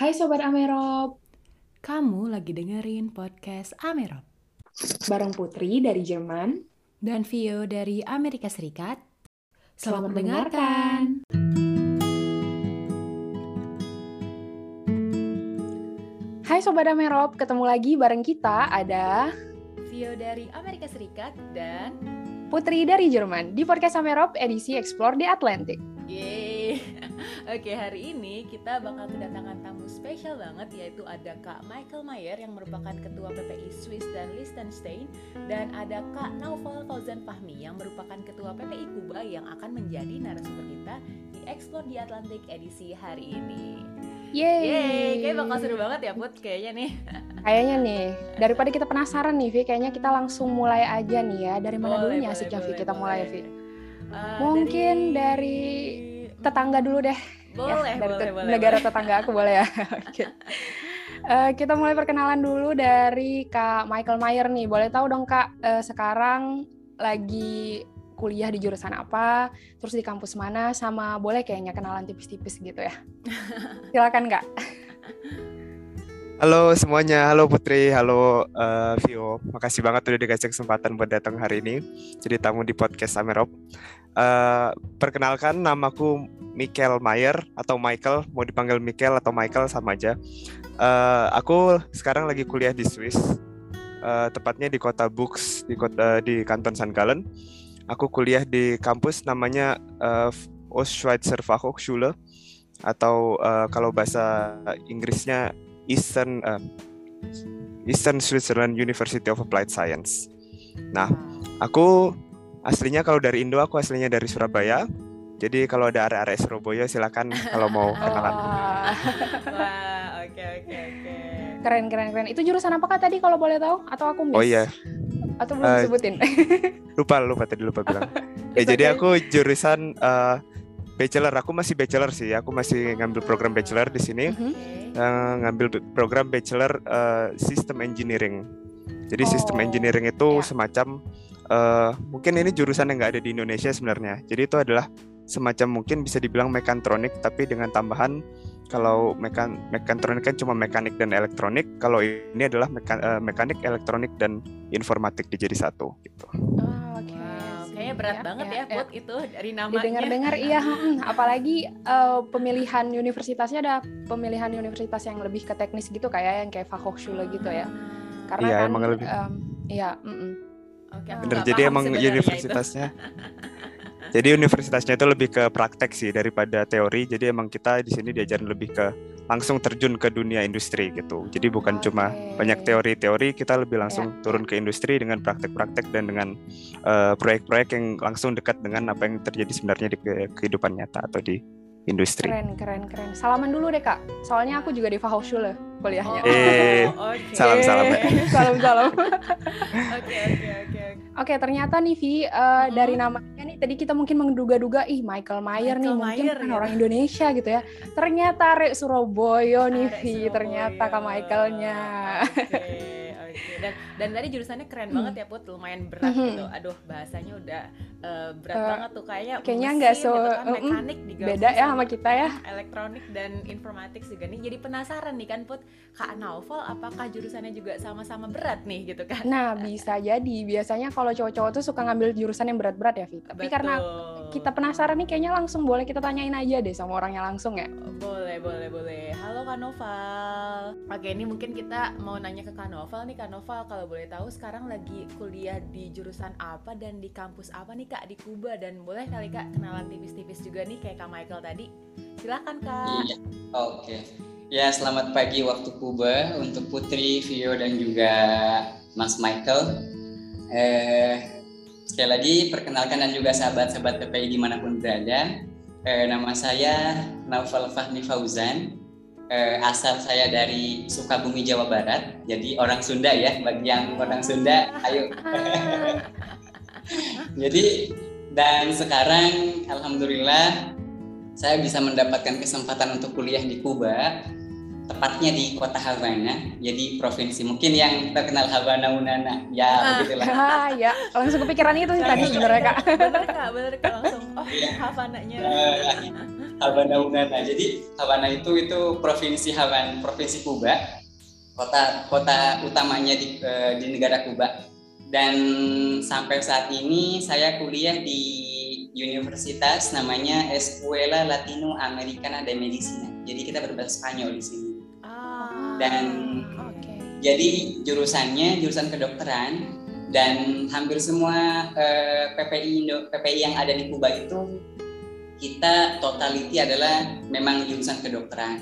Hai Sobat Amerop, Kamu lagi dengerin podcast Amerop bareng Putri dari Jerman. dan Vio dari Amerika Serikat. Selamat Selamat mendengarkan. Hai Sobat Amerop, ketemu lagi bareng kita ada Vio dari Amerika Serikat dan Putri dari Jerman di podcast Amerop edisi Explore the Atlantic. Yeay. Oke, hari ini kita bakal kedatangan tamu spesial banget yaitu ada Kak Michael Mayer yang merupakan Ketua PPI Swiss dan Liechtenstein dan ada Kak Naufal Fauzan Fahmi yang merupakan Ketua PPI Kuba yang akan menjadi narasumber kita di Explore the Atlantic edisi hari ini. Yeay! Yeay, kayak bakal seru banget ya Put kayaknya nih. Kayaknya nih, daripada kita penasaran nih Vi, kayaknya kita langsung mulai aja nih ya. Dari mana Boleh, dulunya boleh, asiknya Vi? boleh, Kita mulai boleh. Vi. Eh, Mungkin dari Tetangga dulu deh. boleh, ya, dari boleh, boleh, negara boleh. tetangga aku boleh ya. Oke. Eh, kita mulai perkenalan dulu dari Kak Michael Mayer nih. Boleh tahu dong Kak, eh, sekarang lagi kuliah di jurusan apa, terus di kampus mana, sama boleh kayaknya kenalan tipis-tipis gitu ya. Silakan Kak. Halo semuanya, halo Putri, halo eh, Vio. Makasih banget udah dikasih kesempatan buat datang hari ini jadi tamu di podcast Amerop. Eh, perkenalkan, namaku Michael Mayer atau Michael, mau dipanggil Michael atau Michael sama aja. Eh, aku sekarang lagi kuliah di Swiss, eh, tepatnya di kota Bux, di kota di Kanton St. Gallen. Aku kuliah di kampus namanya eh, Ostschweizer Fachhochschule atau eh, kalau bahasa Inggrisnya Eastern uh, Eastern Switzerland University of Applied Science. Nah, aku aslinya kalau dari Indo aku aslinya dari Surabaya. Jadi kalau ada area-area Surabaya silakan kalau mau kenalan. Wah, oke oke oke. keren keren keren. Itu jurusan apa Kak tadi kalau boleh tahu? Atau aku miss? Oh iya, Atau belum Eh, disebutin? lupa lupa tadi lupa bilang. ya jadi okay. aku jurusan uh, bachelor. Aku masih bachelor sih. Aku masih ngambil program bachelor di sini. Mhm. Eh, ngambil program bachelor eh, System Engineering. Jadi Oh, System Engineering itu ya. semacam eh, mungkin ini jurusan yang nggak ada di Indonesia sebenarnya. Jadi itu adalah semacam mungkin bisa dibilang mekantronik tapi dengan tambahan kalau mekan mekantronik kan cuma mekanik dan elektronik. Kalau ini adalah meka- eh, mekanik, elektronik dan informatik dijadi satu gitu. Oh, oke. Wow, sip, kayaknya berat ya, banget ya, ya, ya. Put itu dari namanya. Didengar-dengar iya, mm, apalagi eh, pemilihan universitasnya ada pemilihan universitas yang lebih ke teknis gitu kayak yang kayak Fachhochschule gitu ya. Karena Iya, kan emang lebih. em, iya, mm-mm. Oke, aku Bener, jadi emang universitasnya Jadi universitasnya itu lebih ke praktek sih daripada teori. Jadi emang kita di sini diajarin lebih ke langsung terjun ke dunia industri gitu. Jadi bukan cuma Oke. banyak teori-teori, kita lebih langsung Ya, turun ke industri dengan praktek-praktek dan dengan eh, proyek-proyek yang langsung dekat dengan apa yang terjadi sebenarnya di ke- kehidupan nyata atau di industri. Keren, keren, keren. Salaman dulu deh kak. Soalnya aku juga di Fachhochschule kuliahnya. Oh, Eh, oke. salam-salam ya. salam salam. Oke, oke, oke. Oke, ternyata nih Vi, eh, Mm-mm. dari namanya nih tadi kita mungkin menduga-duga ih Michael Mayer nih Michael mungkin Mayer, kan gitu. orang Indonesia gitu ya. Ternyata Arek Surabaya nih Arek Vi, ternyata Kak. Michaelnya. Oke, oke. Dan dan tadi jurusannya keren banget ya Put, lumayan berat Mhm. gitu. Aduh, bahasanya udah eh, berat Eh, banget tuh kayaknya kayaknya nggak so- gitu kan, mekanik digabung Beda ya sama kita ya. elektronik dan informatik juga nih. Jadi penasaran nih kan Put, Kak Naufal apakah jurusannya juga sama-sama berat nih gitu kan? Nah, bisa jadi. Biasanya kalau cowok-cowok tuh suka ngambil jurusan yang berat-berat ya, Vi. Tapi karena Betul. kita penasaran nih, kayaknya langsung boleh kita tanyain aja deh sama orangnya langsung ya. Boleh, boleh, boleh. Halo Kak Noval. Oke, ini mungkin kita mau nanya ke Kak Noval nih. Kak Noval, kalau boleh tahu sekarang lagi kuliah di jurusan apa dan di kampus apa nih Kak di Kuba? Dan boleh kali Kak kenalan tipis-tipis juga nih kayak Kak Michael tadi. Silakan Kak. Iya, oke. Ya, selamat pagi waktu Kuba untuk Putri, Vio, dan juga Mas Michael. Eh, sekali lagi, perkenalkan dan juga sahabat-sahabat PPI di mana pun berada. Eh, nama saya Naufal Fahmi Fauzan. Eh, asal saya dari Sukabumi, Jawa Barat. Jadi orang Sunda ya, bagi yang orang Sunda, ayo. Jadi dan sekarang alhamdulillah saya bisa mendapatkan kesempatan untuk kuliah di Kuba, tepatnya di kota Havana, jadi provinsi mungkin yang terkenal Havana Unana. Ya, Ah. begitulah. ah, ya, langsung kepikiran itu sih tadi sebenarnya kak. bener Kak, bener Kak langsung. Oh, Iya. Havananya. Eh, Havana Uganda. Jadi Havana itu itu provinsi Havana, provinsi Kuba, kota kota utamanya di uh, di negara Kuba. Dan sampai saat ini saya kuliah di universitas namanya Escuela Latino Americana de Medicina. Jadi kita berbahasa Spanyol di sini. Ah, dan okay. jadi jurusannya jurusan kedokteran dan hampir semua eh, PPI Indo, PPI yang ada di Kuba itu kita totality adalah memang jurusan kedokteran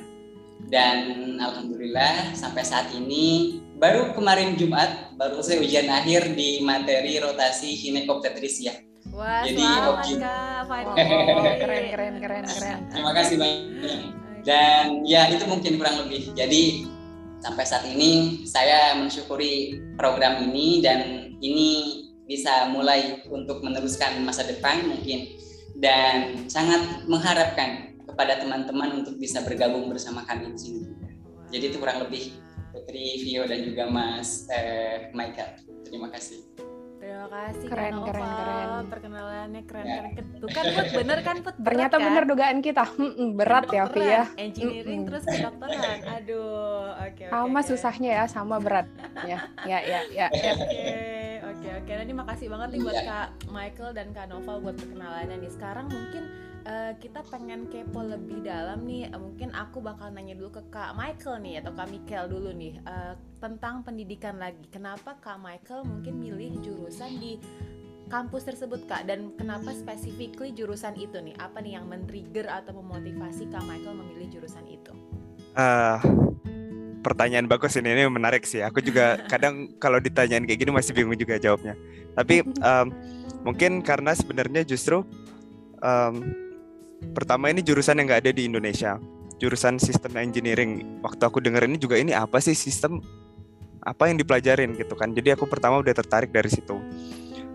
dan alhamdulillah sampai saat ini baru kemarin Jumat baru saya ujian akhir di materi rotasi ginekobstetrisia. Wah, Jadi objek oh, keren keren keren keren. Terima kasih banyak. Dan ya itu mungkin kurang lebih. Jadi sampai saat ini saya mensyukuri program ini dan ini bisa mulai untuk meneruskan masa depan mungkin dan sangat mengharapkan kepada teman-teman untuk bisa bergabung bersama kami di sini. Jadi itu kurang lebih Putri Vio dan juga Mas eh, Michael. Terima kasih. Terima kasih keren, Kak keren, keren. Perkenalannya keren, ya. keren. Tuh kan Put, bener kan Put? Ternyata kan? bener dugaan kita. Hmm, berat ya Vi ya. Engineering terus kedokteran. Aduh, oke okay, oke. Okay, sama okay. susahnya ya, sama berat. ya, ya, ya, ya. Oke, oke, oke. Nanti makasih banget nih buat ya. Kak Michael dan Kak Noval buat perkenalannya nih. Sekarang mungkin uh, kita pengen kepo lebih dalam nih. Uh, mungkin aku bakal nanya dulu ke Kak Michael nih atau Kak Michael dulu nih uh, tentang pendidikan lagi. Kenapa Kak Michael mungkin milih jurusan di kampus tersebut Kak? Dan kenapa specifically jurusan itu nih? Apa nih yang men-trigger atau memotivasi Kak Michael memilih jurusan itu? Uh, pertanyaan bagus ini. Ini menarik sih. Aku juga kadang kalau ditanyain kayak gini masih bingung juga jawabnya. Tapi um, mungkin karena sebenarnya justru um, pertama ini jurusan yang nggak ada di Indonesia. Jurusan sistem engineering. Waktu aku denger ini juga ini apa sih sistem? Apa yang dipelajarin gitu kan? Jadi aku pertama udah tertarik dari situ.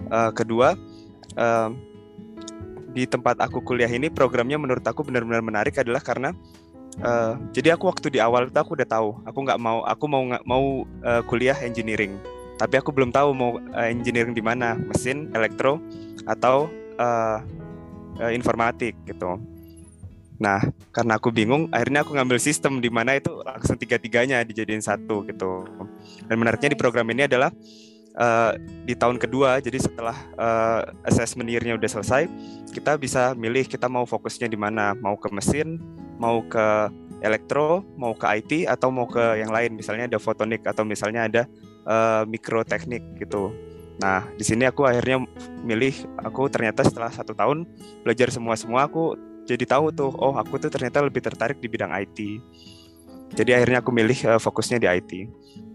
Uh, kedua uh, di tempat aku kuliah ini programnya menurut aku benar-benar menarik adalah karena uh, jadi aku waktu di awal itu aku udah tahu. Aku nggak mau aku mau nggak mau uh, kuliah engineering. Tapi aku belum tahu mau uh, engineering di mana. Mesin elektro atau uh, uh, informatik gitu. Nah, karena aku bingung, akhirnya aku ngambil sistem di mana itu langsung tiga-tiganya dijadiin satu gitu. Dan menariknya di program ini adalah uh, di tahun kedua, jadi setelah uh, assessment year-nya udah selesai, kita bisa milih kita mau fokusnya di mana, mau ke mesin, mau ke elektro, mau ke IT atau mau ke yang lain, misalnya ada fotonik atau misalnya ada uh, mikroteknik gitu. Nah, di sini aku akhirnya milih, aku ternyata setelah satu tahun belajar semua-semua, aku jadi tahu tuh, oh aku tuh ternyata lebih tertarik di bidang IT. Jadi akhirnya aku milih uh, fokusnya di IT.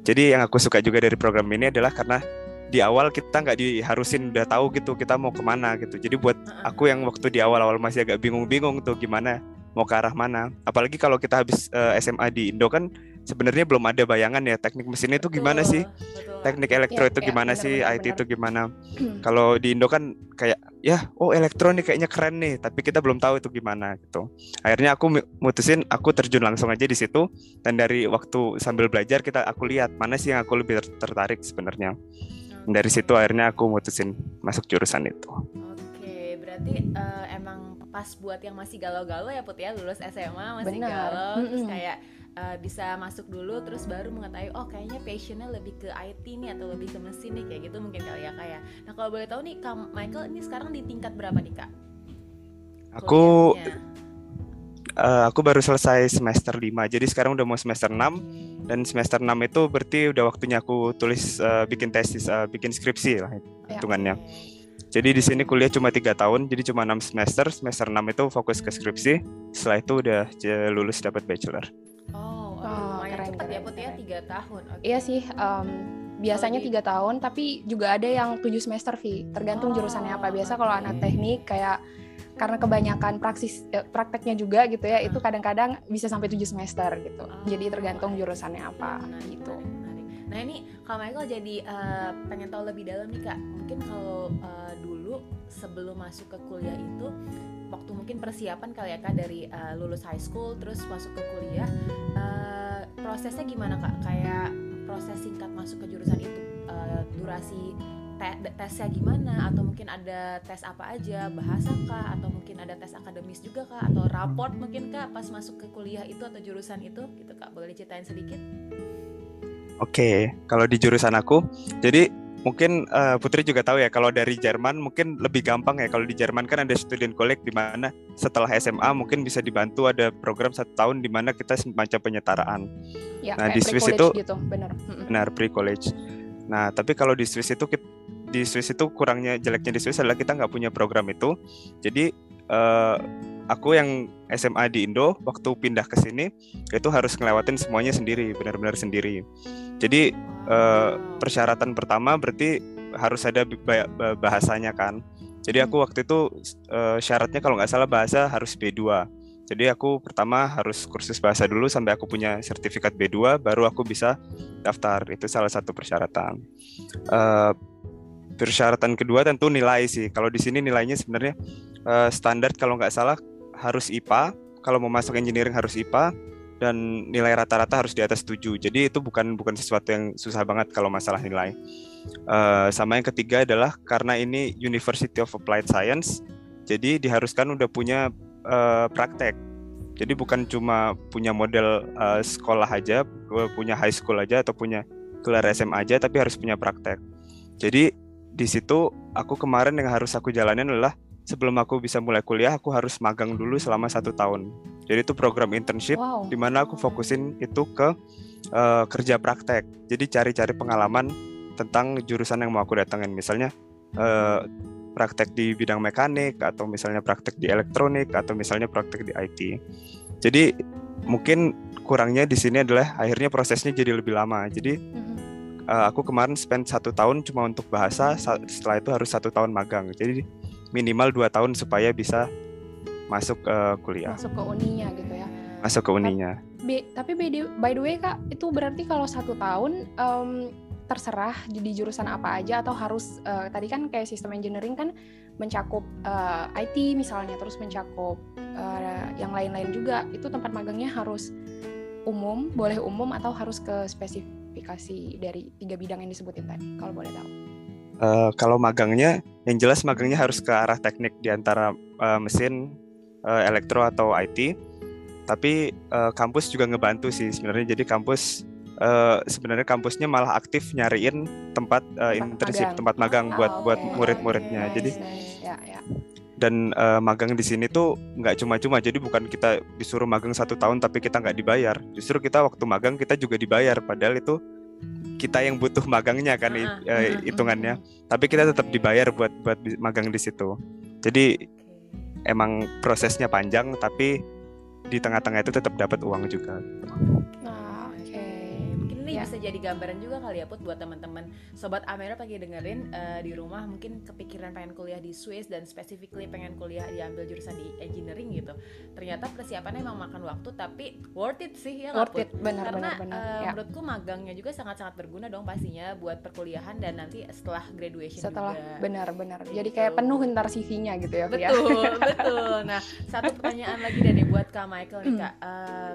Jadi yang aku suka juga dari program ini adalah karena di awal kita nggak diharusin udah tahu gitu kita mau ke mana gitu. Jadi buat aku yang waktu di awal-awal masih agak bingung-bingung tuh gimana mau ke arah mana. Apalagi kalau kita habis uh, eh, SMA di Indo kan sebenarnya belum ada bayangan ya teknik mesin itu gimana sih? betul. teknik elektro ya, itu ya, gimana bener, sih? bener, IT bener. itu gimana? Kalau di Indo kan kayak ya oh elektro nih kayaknya keren nih tapi kita belum tahu itu gimana gitu. Akhirnya aku mutusin aku terjun langsung aja di situ dan dari waktu sambil belajar kita aku lihat mana sih yang aku lebih tertarik sebenarnya. Dari situ akhirnya aku mutusin masuk jurusan itu. Oke berarti uh, emang pas buat yang masih galau-galau ya Put ya? Lulus SMA masih Bener. galau terus kayak uh, bisa masuk dulu terus baru mengetahui oh kayaknya passionnya lebih ke IT nih atau lebih ke mesin nih kayak gitu mungkin kali ya kayak. Ya. Nah kalau boleh tahu nih Kak Michael ini sekarang di tingkat berapa nih Kak? Aku Uh, aku baru selesai semester 5 jadi sekarang udah mau semester 6 dan semester 6 itu berarti udah waktunya aku tulis uh, bikin tesis uh, bikin skripsi lah ya. Jadi di sini kuliah cuma tiga tahun, jadi cuma enam semester. Semester 6 itu fokus ke skripsi. Setelah itu udah lulus dapat bachelor. Oh, keren, cepet keren, ya Put ya tiga tahun. Okay. Iya sih. Um, biasanya tiga tahun, tapi juga ada yang tujuh semester Vi. Tergantung oh, jurusannya apa. Biasa kalau anak teknik kayak karena kebanyakan praksis eh, prakteknya juga gitu ya, itu kadang-kadang bisa sampai tujuh semester gitu. Oh, Jadi tergantung jurusannya apa gitu. Nah ini Kak Michael jadi uh, pengen tahu lebih dalam nih Kak. Mungkin kalau uh, dulu sebelum masuk ke kuliah itu waktu mungkin persiapan kali ya kak dari uh, lulus high school terus masuk ke kuliah uh, prosesnya gimana kak? Kayak proses singkat masuk ke jurusan itu uh, durasi te- tesnya gimana? Atau mungkin ada tes apa aja? Bahasa kah? Atau mungkin ada tes akademis juga kah? Atau raport mungkin kah pas masuk ke kuliah itu atau jurusan itu? Gitu kak. Boleh diceritain sedikit Oke, kalau di jurusan aku, jadi mungkin uh, Putri juga tahu ya kalau dari Jerman mungkin lebih gampang ya kalau di Jerman kan ada student college di mana setelah SMA mungkin bisa dibantu ada program satu tahun di mana kita semacam penyetaraan. Ya, Nah, di Swiss itu- gitu. Mm-mm. benar pre college. Nah tapi kalau di Swiss itu di Swiss itu kurangnya jeleknya di Swiss adalah kita nggak punya program itu. Jadi eh, aku yang SMA di Indo waktu pindah ke sini itu harus ngelewatin semuanya sendiri, benar-benar sendiri. Jadi eh, persyaratan pertama berarti harus ada ba- ba- bahasanya kan. Jadi aku waktu itu eh, syaratnya kalau nggak salah bahasa harus B2. Jadi aku pertama harus kursus bahasa dulu sampai aku punya sertifikat B2 baru aku bisa daftar. Itu salah satu persyaratan. Eh, persyaratan kedua tentu nilai sih. Kalau di sini nilainya sebenarnya eh, standar kalau nggak salah harus IPA. Kalau mau masuk engineering harus IPA dan nilai rata-rata harus di atas 7. Jadi itu bukan bukan sesuatu yang susah banget kalau masalah nilai. Eh, sama yang ketiga adalah karena ini University of Applied Science, jadi diharuskan udah punya eh, praktek. Jadi bukan cuma punya model eh, sekolah aja, punya high school aja atau punya gelar SMA aja, tapi harus punya praktek. Jadi di situ aku kemarin yang harus aku jalanin adalah sebelum aku bisa mulai kuliah, aku harus magang dulu selama satu tahun. Jadi itu program internship Wow. di mana aku fokusin itu ke eh, kerja praktek. Jadi cari-cari pengalaman tentang jurusan yang mau aku datangin. Misalnya eh, praktek di bidang mekanik atau misalnya praktek di elektronik atau misalnya praktek di IT. Jadi mungkin kurangnya di sini adalah akhirnya prosesnya jadi lebih lama. Jadi eh, aku kemarin spend satu tahun cuma untuk bahasa. sa- Setelah itu harus satu tahun magang. Jadi minimal dua tahun supaya bisa masuk eh, kuliah, Masuk ke uninya gitu ya. masuk ke uninya. Be- tapi by the, by the way kak, itu berarti kalau satu tahun em, terserah di, jurusan apa aja atau harus eh, tadi kan kayak sistem engineering kan mencakup eh, IT misalnya, terus mencakup eh, yang lain-lain juga. Itu tempat magangnya harus umum, boleh umum atau harus ke spesifikasi dari tiga bidang yang disebutin tadi, kalau boleh tahu. Eh, kalau magangnya, yang jelas magangnya harus ke arah teknik di antara eh, mesin, eh, elektro atau IT. Tapi eh, kampus juga ngebantu sih sebenarnya. Jadi kampus eh, sebenarnya kampusnya malah aktif nyariin tempat Tempat internship, magang. tempat magang buat Ah, buat oke. murid-muridnya. Nice, Jadi nice. Ya, ya. dan eh, magang di sini tuh nggak cuma-cuma. Jadi bukan kita disuruh magang satu tahun tapi kita nggak dibayar. Justru kita waktu magang kita juga dibayar. Padahal itu kita yang butuh magangnya kan eh, ah, hitungannya tapi kita tetap dibayar buat buat magang di situ. Jadi emang prosesnya panjang tapi di tengah-tengah itu tetap dapat uang juga. Ini Ya. bisa jadi gambaran juga kali ya Put buat teman-teman sobat Amera pagi dengerin eh, di rumah mungkin kepikiran pengen kuliah di Swiss dan specifically pengen kuliah diambil jurusan di engineering gitu. Ternyata persiapannya emang makan waktu tapi worth it sih ya Worth it, benar, Karena benar, benar. eh, Ya. menurutku magangnya juga sangat-sangat berguna dong pastinya buat perkuliahan dan nanti setelah graduation Setelah benar-benar. Jadi Gitu. kayak penuh ntar CV-nya gitu ya, ya. Betul, betul. Nah, satu pertanyaan lagi nih buat Kak Michael nih Kak. Eh,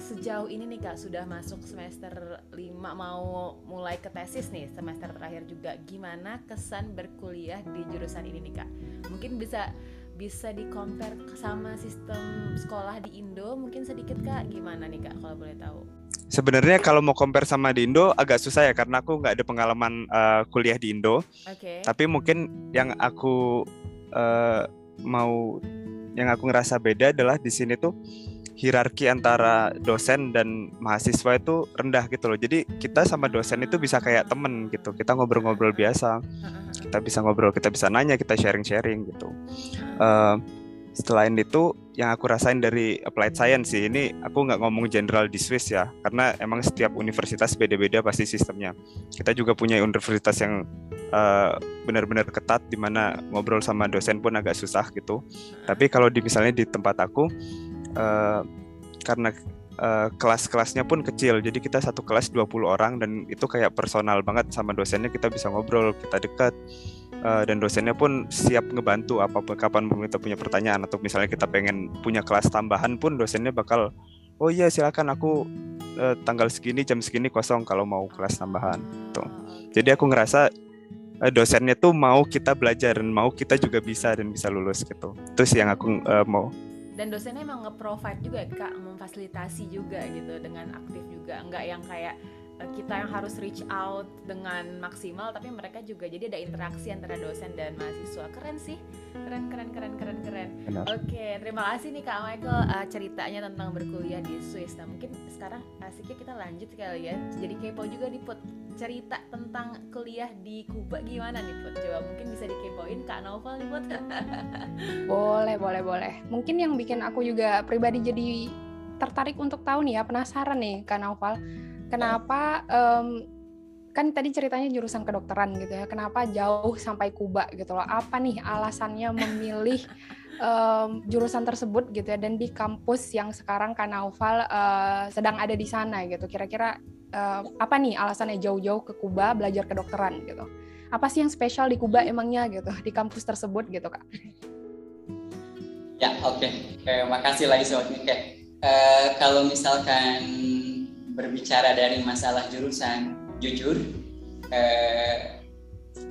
sejauh ini nih Kak sudah masuk semester 5 mau mulai ke tesis nih semester terakhir juga. Gimana kesan berkuliah di jurusan ini nih Kak? Mungkin bisa bisa di compare sama sistem sekolah di Indo mungkin sedikit Kak gimana nih Kak kalau boleh tahu? Sebenarnya kalau mau compare sama di Indo agak susah ya karena aku nggak ada pengalaman eh, kuliah di Indo. Oke. Tapi mungkin yang aku eh, mau yang aku ngerasa beda adalah di sini tuh hierarki antara dosen dan mahasiswa itu rendah gitu loh. Jadi kita sama dosen itu bisa kayak temen gitu. Kita ngobrol-ngobrol biasa. Kita bisa ngobrol, kita bisa nanya, kita sharing-sharing gitu. Eh, selain itu, yang aku rasain dari applied science sih ini aku nggak ngomong general di Swiss ya, karena emang setiap universitas beda-beda pasti sistemnya. Kita juga punya universitas yang eh, benar-benar ketat, di mana ngobrol sama dosen pun agak susah gitu. Tapi kalau di misalnya di tempat aku, eh, karena eh, kelas-kelasnya pun kecil, jadi kita satu kelas 20 orang dan itu kayak personal banget sama dosennya kita bisa ngobrol, kita dekat. Eh, dan dosennya pun siap ngebantu apa pun kapan kita punya pertanyaan atau misalnya kita pengen punya kelas tambahan pun dosennya bakal oh iya silakan aku tanggal segini jam segini kosong kalau mau kelas tambahan. gitu. Ah, oke. Jadi aku ngerasa dosennya tuh mau kita belajar dan mau kita juga bisa dan bisa lulus gitu. Itu sih yang aku mau. Dan dosennya emang nge-provide juga ya, Kak, memfasilitasi juga gitu dengan aktif juga, nggak yang kayak kita yang harus reach out dengan maksimal tapi mereka juga jadi ada interaksi antara dosen dan mahasiswa. Keren sih. Keren keren keren keren keren. Oke terima kasih nih kak Michael uh, ceritanya tentang berkuliah di Swiss. Nah mungkin sekarang asiknya kita lanjut kali ya. Jadi kepo juga nih put. Cerita tentang kuliah di Kuba gimana nih put? Coba mungkin bisa dikepoin kak Novel nih put. Boleh boleh boleh. Mungkin yang bikin aku juga pribadi jadi tertarik untuk tahu nih ya penasaran nih kak Novel kenapa um, kan tadi ceritanya jurusan kedokteran gitu ya kenapa jauh sampai Kuba gitu loh? Apa nih alasannya memilih um, jurusan tersebut gitu ya dan di kampus yang sekarang Kanaufal uh, sedang ada di sana gitu? Kira-kira uh, apa nih alasannya jauh-jauh ke Kuba belajar kedokteran gitu? Apa sih yang spesial di Kuba emangnya gitu di kampus tersebut gitu kak? Ya oke. Okay. eh, makasih lagi sobat Oke uh, kalau misalkan berbicara dari masalah jurusan, jujur eh,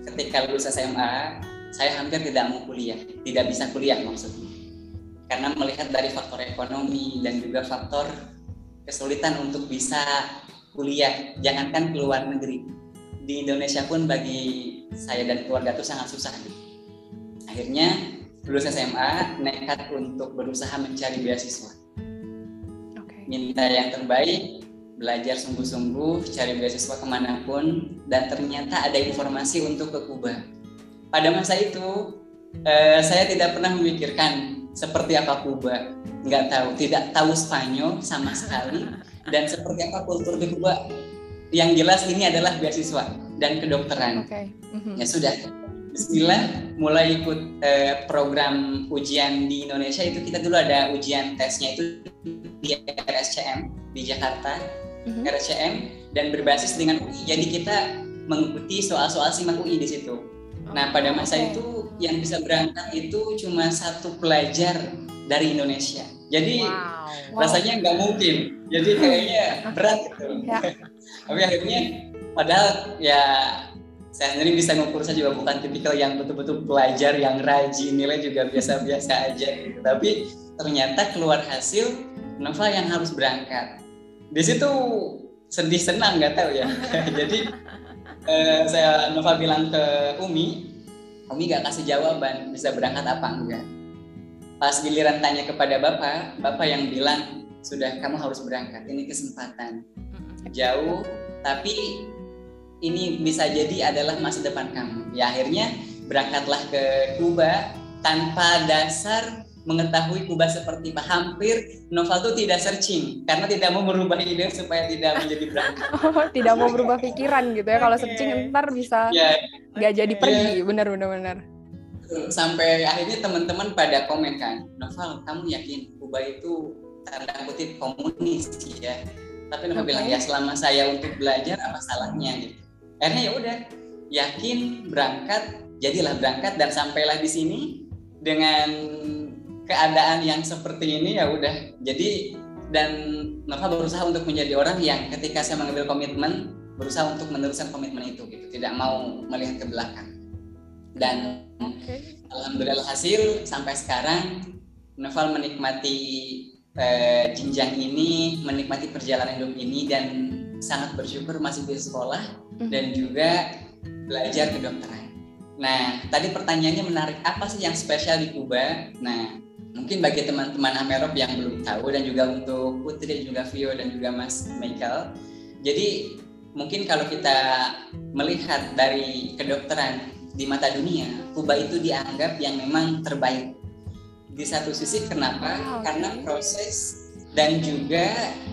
ketika lulus SMA saya hampir tidak mau kuliah, tidak bisa kuliah maksudnya. Karena melihat dari faktor ekonomi dan juga faktor kesulitan untuk bisa kuliah, jangankan ke luar negeri. Di Indonesia pun bagi saya dan keluarga itu sangat susah. Akhirnya lulus SMA nekat untuk berusaha mencari beasiswa. Minta yang terbaik, belajar sungguh-sungguh, cari beasiswa ke mana pun, dan ternyata ada informasi untuk ke Kuba. Pada masa itu, eh, saya tidak pernah memikirkan seperti apa Kuba, nggak tahu, tidak tahu Spanyol sama sekali, dan seperti apa kultur di Kuba. Yang jelas ini adalah beasiswa dan kedokteran. Okay. Mm-hmm. Ya sudah, Bismillah, mulai ikut eh, program ujian di Indonesia itu kita dulu ada ujian tesnya itu di RSCM di Jakarta mm-hmm. RCM dan berbasis dengan UI. Jadi kita mengikuti soal-soal simak UI di situ. Nah pada masa okay. itu yang bisa berangkat itu cuma satu pelajar dari Indonesia. Jadi wow. rasanya nggak mungkin. Jadi kayaknya berat gitu. Ya. Tapi akhirnya padahal ya saya sendiri bisa ngukur saya juga bukan tipikal yang betul-betul pelajar yang rajin nilai juga biasa-biasa aja gitu. Tapi ternyata keluar hasil Nova yang harus berangkat di situ sedih senang nggak tahu ya. Jadi eh, saya Nova bilang ke Umi Umi nggak kasih jawaban bisa berangkat apa? Enggak. Pas giliran tanya kepada bapak bapak yang bilang sudah kamu harus berangkat. Ini kesempatan. Jauh tapi ini bisa jadi adalah masa depan kamu. Ya akhirnya berangkatlah ke Kuba tanpa dasar mengetahui kubah seperti apa. Hampir novel itu tidak searching karena tidak mau merubah ide supaya tidak menjadi berangkat. Oh, tidak mau berubah pikiran gitu ya. Kalau searching ntar bisa ya. nggak yeah. jadi pergi. Yeah. Benar benar benar. Sampai akhirnya teman-teman pada komen kan, Novel, kamu yakin kubah itu tanda kutip komunis ya? Tapi Novel okay. bilang ya selama saya untuk belajar apa salahnya gitu. Akhirnya ya udah yakin berangkat, jadilah berangkat dan sampailah di sini dengan keadaan yang seperti ini ya udah jadi dan Nova berusaha untuk menjadi orang yang ketika saya mengambil komitmen berusaha untuk meneruskan komitmen itu gitu tidak mau melihat ke belakang dan okay. alhamdulillah hasil sampai sekarang Novel menikmati eh, jenjang ini menikmati perjalanan hidup ini dan sangat bersyukur masih di sekolah mm-hmm. dan juga belajar kedokteran. Nah, tadi pertanyaannya menarik, apa sih yang spesial di Kuba? Nah, mungkin bagi teman-teman Amerop yang belum tahu dan juga untuk Putri juga Vio dan juga Mas Michael. Jadi mungkin kalau kita melihat dari kedokteran di mata dunia, Kuba itu dianggap yang memang terbaik. Di satu sisi kenapa? Wow. Karena proses dan juga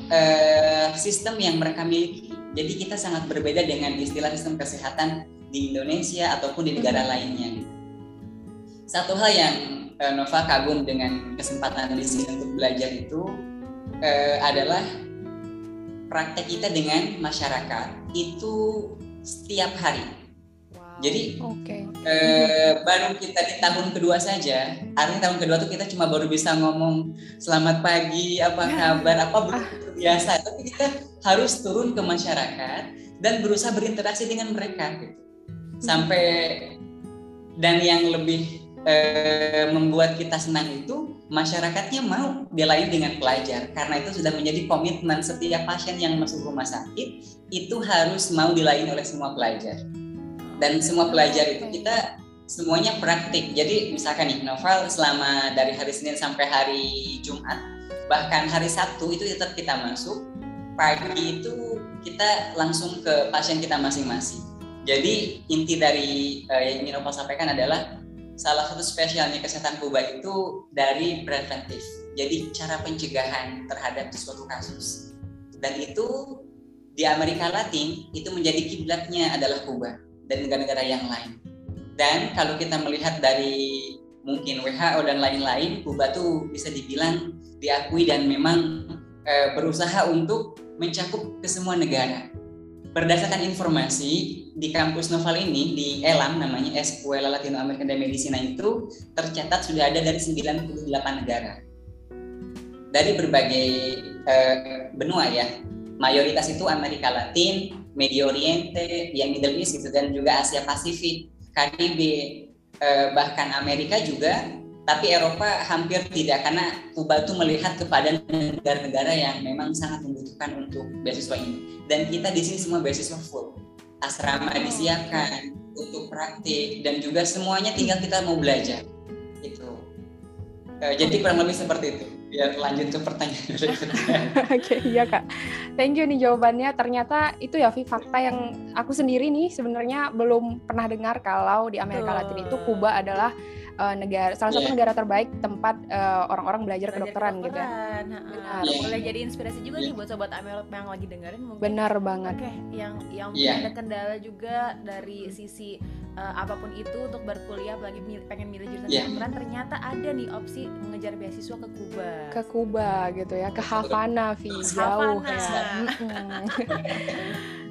uh, sistem yang mereka miliki. Jadi kita sangat berbeda dengan istilah sistem kesehatan di Indonesia ataupun di negara mm-hmm. lainnya. Satu hal yang uh, Nova kagum dengan kesempatan di sini untuk belajar itu uh, adalah praktek kita dengan masyarakat itu setiap hari. Wow. Jadi okay. uh, baru kita di tahun kedua saja, artinya tahun kedua tuh kita cuma baru bisa ngomong selamat pagi, apa kabar, apa biasa, tapi kita harus turun ke masyarakat dan berusaha berinteraksi dengan mereka. Gitu. sampai dan yang lebih eh, membuat kita senang itu masyarakatnya mau dilayani dengan pelajar. Karena itu sudah menjadi komitmen setiap pasien yang masuk rumah sakit itu harus mau dilayani oleh semua pelajar. Dan semua pelajar itu kita semuanya praktik. Jadi misalkan nih Novel selama dari hari Senin sampai hari Jumat bahkan hari Sabtu itu tetap kita masuk. Pagi itu kita langsung ke pasien kita masing-masing. Jadi inti dari uh, yang ingin Novel sampaikan adalah salah satu spesialnya kesehatan Kuba itu dari preventif. Jadi cara pencegahan terhadap suatu kasus. Dan itu di Amerika Latin itu menjadi kiblatnya adalah Kuba dan negara-negara yang lain. Dan kalau kita melihat dari mungkin WHO dan lain-lain, Kuba tuh bisa dibilang diakui dan memang e, berusaha untuk mencakup ke semua negara berdasarkan informasi di kampus Noval ini di ELAM namanya Escuela Latino American de Medicina itu tercatat sudah ada dari 98 negara. Dari berbagai uh, benua ya. Mayoritas itu Amerika Latin, Medio Oriente, yang Middle East gitu dan juga Asia Pasifik, Karibia, uh, bahkan Amerika juga tapi Eropa hampir tidak karena Kuba itu melihat kepada negara-negara yang memang sangat membutuhkan untuk beasiswa ini. Dan kita di sini semua beasiswa full. Asrama disiapkan untuk praktik dan juga semuanya tinggal kita mau belajar itu uh, jadi kurang lebih seperti itu biar lanjut ke pertanyaan Oke, okay, iya kak. Thank you nih jawabannya. Ternyata itu ya Vi fakta yang aku sendiri nih sebenarnya belum pernah dengar kalau di Amerika Latin itu Kuba adalah uh, negara salah satu yeah. negara terbaik tempat uh, orang-orang belajar, belajar kedokteran, kedokteran gitu ya. Benar. Yeah. Boleh jadi inspirasi juga yeah. nih buat sobat Amelot yang lagi dengerin mungkin. Benar banget. Oke, okay. yang yang yeah. ada kendala juga dari sisi uh, apa pun itu untuk berkuliah lagi pengen milih jurusan yeah. kedokteran ternyata ada nih opsi mengejar beasiswa ke Kuba. Ke Kuba gitu ya, ke Havana, Vi, jauh ya.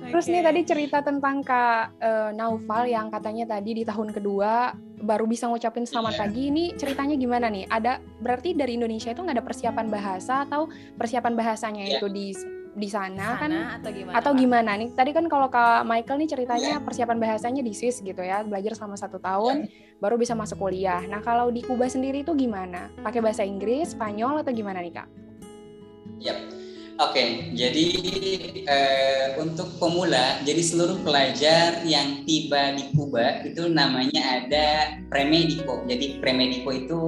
Terus nih tadi cerita tentang Kak uh, Naufal yang katanya tadi di tahun kedua baru bisa ngucapin selamat yeah. pagi. Ini ceritanya gimana nih? Ada berarti dari Indonesia itu nggak ada persiapan bahasa atau persiapan bahasanya yeah. itu di di sana, sana kan atau gimana? Atau gimana nih? Tadi kan kalau Kak Michael nih ceritanya yeah. persiapan bahasanya di Swiss gitu ya, belajar selama satu tahun yeah. baru bisa masuk kuliah. Nah kalau di Kuba sendiri itu gimana? Pakai bahasa Inggris, Spanyol atau gimana nih Kak? Yap. Oke, okay, jadi uh, untuk pemula, jadi seluruh pelajar yang tiba di Kuba itu namanya ada premedico. Jadi premedico itu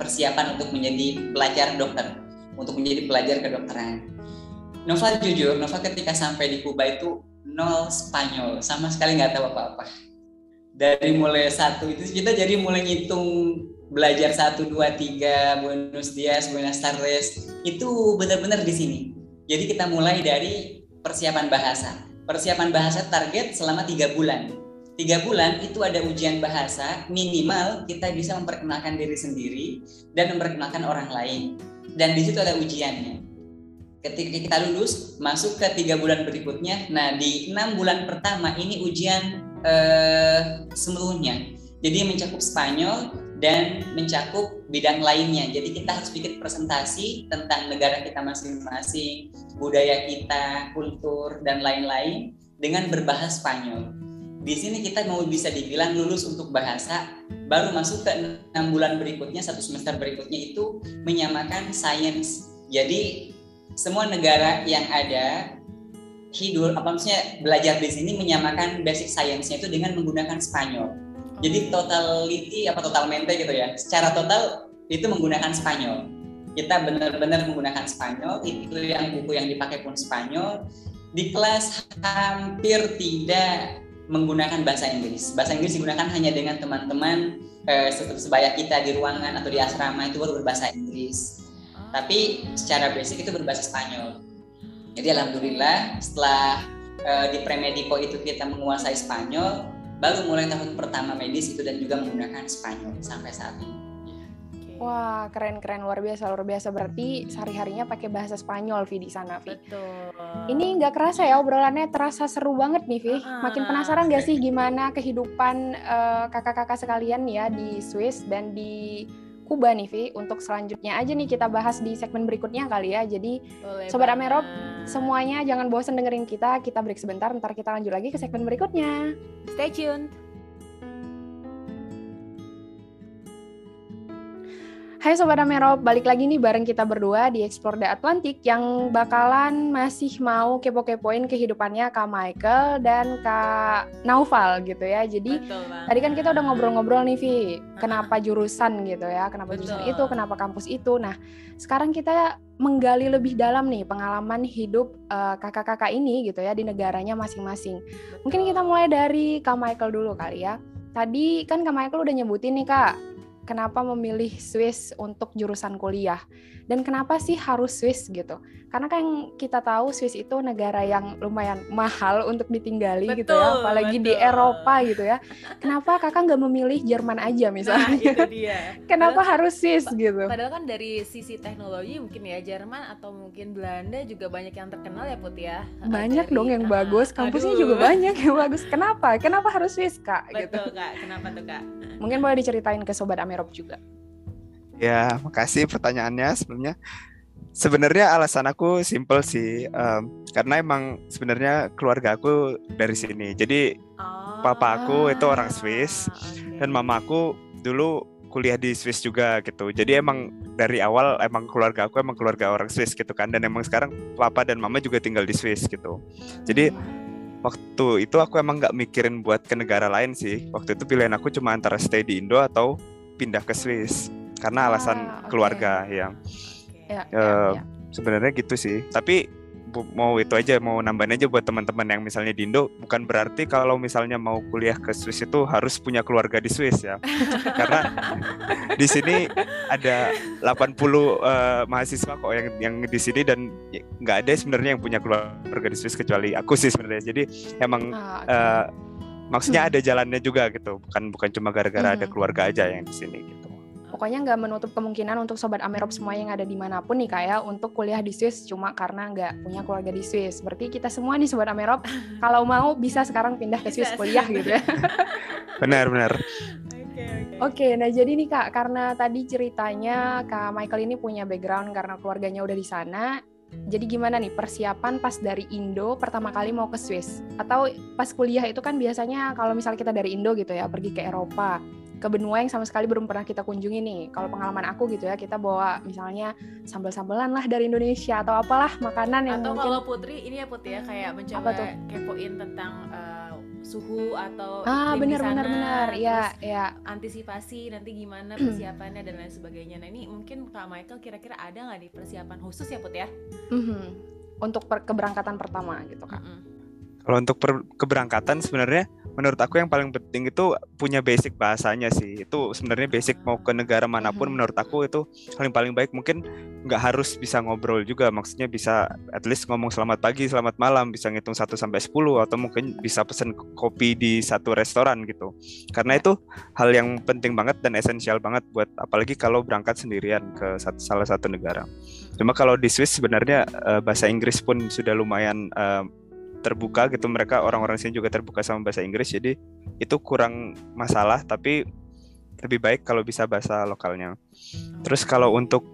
persiapan untuk menjadi pelajar dokter, untuk menjadi pelajar kedokteran. Nova jujur, Nova ketika sampai di Kuba itu nol Spanyol, sama sekali nggak tahu apa-apa. Dari mulai satu itu kita jadi mulai ngitung belajar satu dua tiga Buenos Dias, Buenas tardes itu benar-benar di sini jadi kita mulai dari persiapan bahasa. Persiapan bahasa target selama tiga bulan. Tiga bulan itu ada ujian bahasa minimal kita bisa memperkenalkan diri sendiri dan memperkenalkan orang lain. Dan di situ ada ujiannya. Ketika kita lulus, masuk ke tiga bulan berikutnya. Nah di enam bulan pertama ini ujian eh, seluruhnya. Jadi mencakup Spanyol, dan mencakup bidang lainnya. Jadi kita harus bikin presentasi tentang negara kita masing-masing, budaya kita, kultur dan lain-lain dengan berbahasa Spanyol. Di sini kita mau bisa dibilang lulus untuk bahasa, baru masuk ke enam bulan berikutnya, satu semester berikutnya itu menyamakan sains. Jadi semua negara yang ada hidur, apa maksudnya belajar di sini menyamakan basic science-nya itu dengan menggunakan Spanyol jadi totality apa total mente gitu ya. Secara total itu menggunakan Spanyol. Kita benar-benar menggunakan Spanyol. Itu yang buku yang dipakai pun Spanyol. Di kelas hampir tidak menggunakan bahasa Inggris. Bahasa Inggris digunakan hanya dengan teman-teman eh, sebaya kita di ruangan atau di asrama itu baru berbahasa Inggris. Tapi secara basic itu berbahasa Spanyol. Jadi alhamdulillah setelah eh, di Premedico itu kita menguasai Spanyol, baru mulai tahun pertama medis itu dan juga menggunakan Spanyol sampai saat ini. Wah, keren-keren luar biasa, luar biasa. Berarti sehari-harinya pakai bahasa Spanyol, Vi, di sana, Vi. Betul. Ini nggak kerasa ya obrolannya terasa seru banget nih, Vi. Makin penasaran gak sih gimana kehidupan uh, kakak-kakak sekalian ya di Swiss dan di Kuba nih, Vi. Untuk selanjutnya aja nih kita bahas di segmen berikutnya kali ya. Jadi, Boleh Sobat Amerop, semuanya jangan bosan dengerin kita. Kita break sebentar, ntar kita lanjut lagi ke segmen berikutnya. Stay tuned. Hai Sobat Amerop, balik lagi nih bareng kita berdua di Explore the Atlantic yang bakalan masih mau kepo-kepoin kehidupannya Kak Michael dan Kak Naufal gitu ya. Jadi tadi kan kita udah ngobrol-ngobrol nih Vi, kenapa jurusan gitu ya, kenapa jurusan Betul. itu, kenapa kampus itu. Nah, sekarang kita menggali lebih dalam nih pengalaman hidup eh, kakak-kakak ini gitu ya di negaranya masing-masing. Mungkin kita mulai dari Kak Michael dulu kali ya. Tadi kan Kak Michael udah nyebutin nih Kak, kenapa memilih Swiss untuk jurusan kuliah dan kenapa sih harus Swiss gitu? Karena kan kita tahu Swiss itu negara yang lumayan mahal untuk ditinggali gitu ya, Betul, apalagi di betul. Eropa gitu ya. Kenapa kakak nggak memilih Jerman aja Nah, misalnya? itu dia. kenapa Padahal- harus Swiss gitu? Padahal kan dari sisi teknologi mungkin ya Jerman atau mungkin Belanda juga banyak yang terkenal ya Put ya. Banyak Dari- dong yang Ah, bagus, kampusnya aduh. juga banyak yang bagus. Kenapa? Kenapa harus Swiss kak? Gitu. Betul kak, kenapa tuh kak? Mungkin boleh diceritain ke sobat Amerop juga. Ya, makasih pertanyaannya sebenarnya. Sebenarnya alasan aku simple sih, em, karena emang sebenarnya keluarga aku dari sini. Jadi Oh, Papa aku itu orang Swiss, oke. dan mama aku dulu kuliah di Swiss juga gitu. Jadi emang dari awal emang keluarga aku emang keluarga orang Swiss gitu kan. Dan emang sekarang papa dan mama juga tinggal di Swiss gitu. Jadi waktu itu aku emang nggak mikirin buat ke negara lain sih. Waktu itu pilihan aku cuma antara stay di Indo atau pindah ke Swiss karena Ah, alasan oke. keluarga yang Oke. Ya, Eh, ya, ya. sebenarnya gitu sih. Tapi mau itu aja mau nambahin aja buat teman-teman yang misalnya di Indo bukan berarti kalau misalnya mau kuliah ke Swiss itu harus punya keluarga di Swiss ya. Karena di sini ada 80 eh, mahasiswa kok yang yang di sini dan ya, nggak ada sebenarnya yang punya keluarga di Swiss kecuali aku sih sebenarnya. Jadi emang Ah, eh, maksudnya ada jalannya juga gitu. Bukan bukan cuma gara-gara ada Hmm. keluarga aja yang di sini gitu. Pokoknya nggak menutup kemungkinan untuk sobat Amerop semua yang ada di mana pun nih kayak untuk kuliah di Swiss cuma karena nggak punya keluarga di Swiss. Berarti kita semua nih sobat Amerop kalau mau bisa sekarang pindah ke Swiss kuliah gitu ya. Benar-benar. Oke, oke. Oke, nah jadi nih Kak, karena tadi ceritanya Kak Michael ini punya background karena keluarganya udah di sana. Jadi gimana nih persiapan pas dari Indo pertama kali mau ke Swiss? Atau pas kuliah itu kan biasanya kalau misalnya kita dari Indo gitu ya, pergi ke Eropa, ke benua yang sama sekali belum pernah kita kunjungi nih. Kalau pengalaman aku gitu ya, kita bawa misalnya sambal-sambalan lah dari Indonesia atau apalah makanan yang Atau mungkin kalau Putri ini ya Put ya kayak mencoba tuh? kepoin tentang eh, suhu atau Ah, iklim di benar benar benar. Ya, terus ya. antisipasi nanti gimana persiapannya dan lain sebagainya. Nah ini mungkin Kak Michael kira-kira ada nggak nih persiapan khusus ya Put ya? Mhm. Untuk per- keberangkatan pertama gitu Kak. Kalau untuk per- keberangkatan sebenarnya menurut aku yang paling penting itu punya basic bahasanya sih. Itu sebenarnya basic mau ke negara mana pun Mhm. menurut aku itu paling paling baik. Mungkin nggak harus bisa ngobrol juga, maksudnya bisa at least ngomong selamat pagi, selamat malam, bisa ngitung 1 sampai 10 atau mungkin bisa pesen kopi di satu restoran gitu. Karena itu hal yang penting banget dan esensial banget buat apalagi kalau berangkat sendirian ke sat- salah satu negara. Cuma kalau di Swiss sebenarnya eh, bahasa Inggris pun sudah lumayan eh, terbuka gitu. Mereka orang-orang sini juga terbuka sama bahasa Inggris jadi itu kurang masalah tapi lebih baik kalau bisa bahasa lokalnya. Terus kalau untuk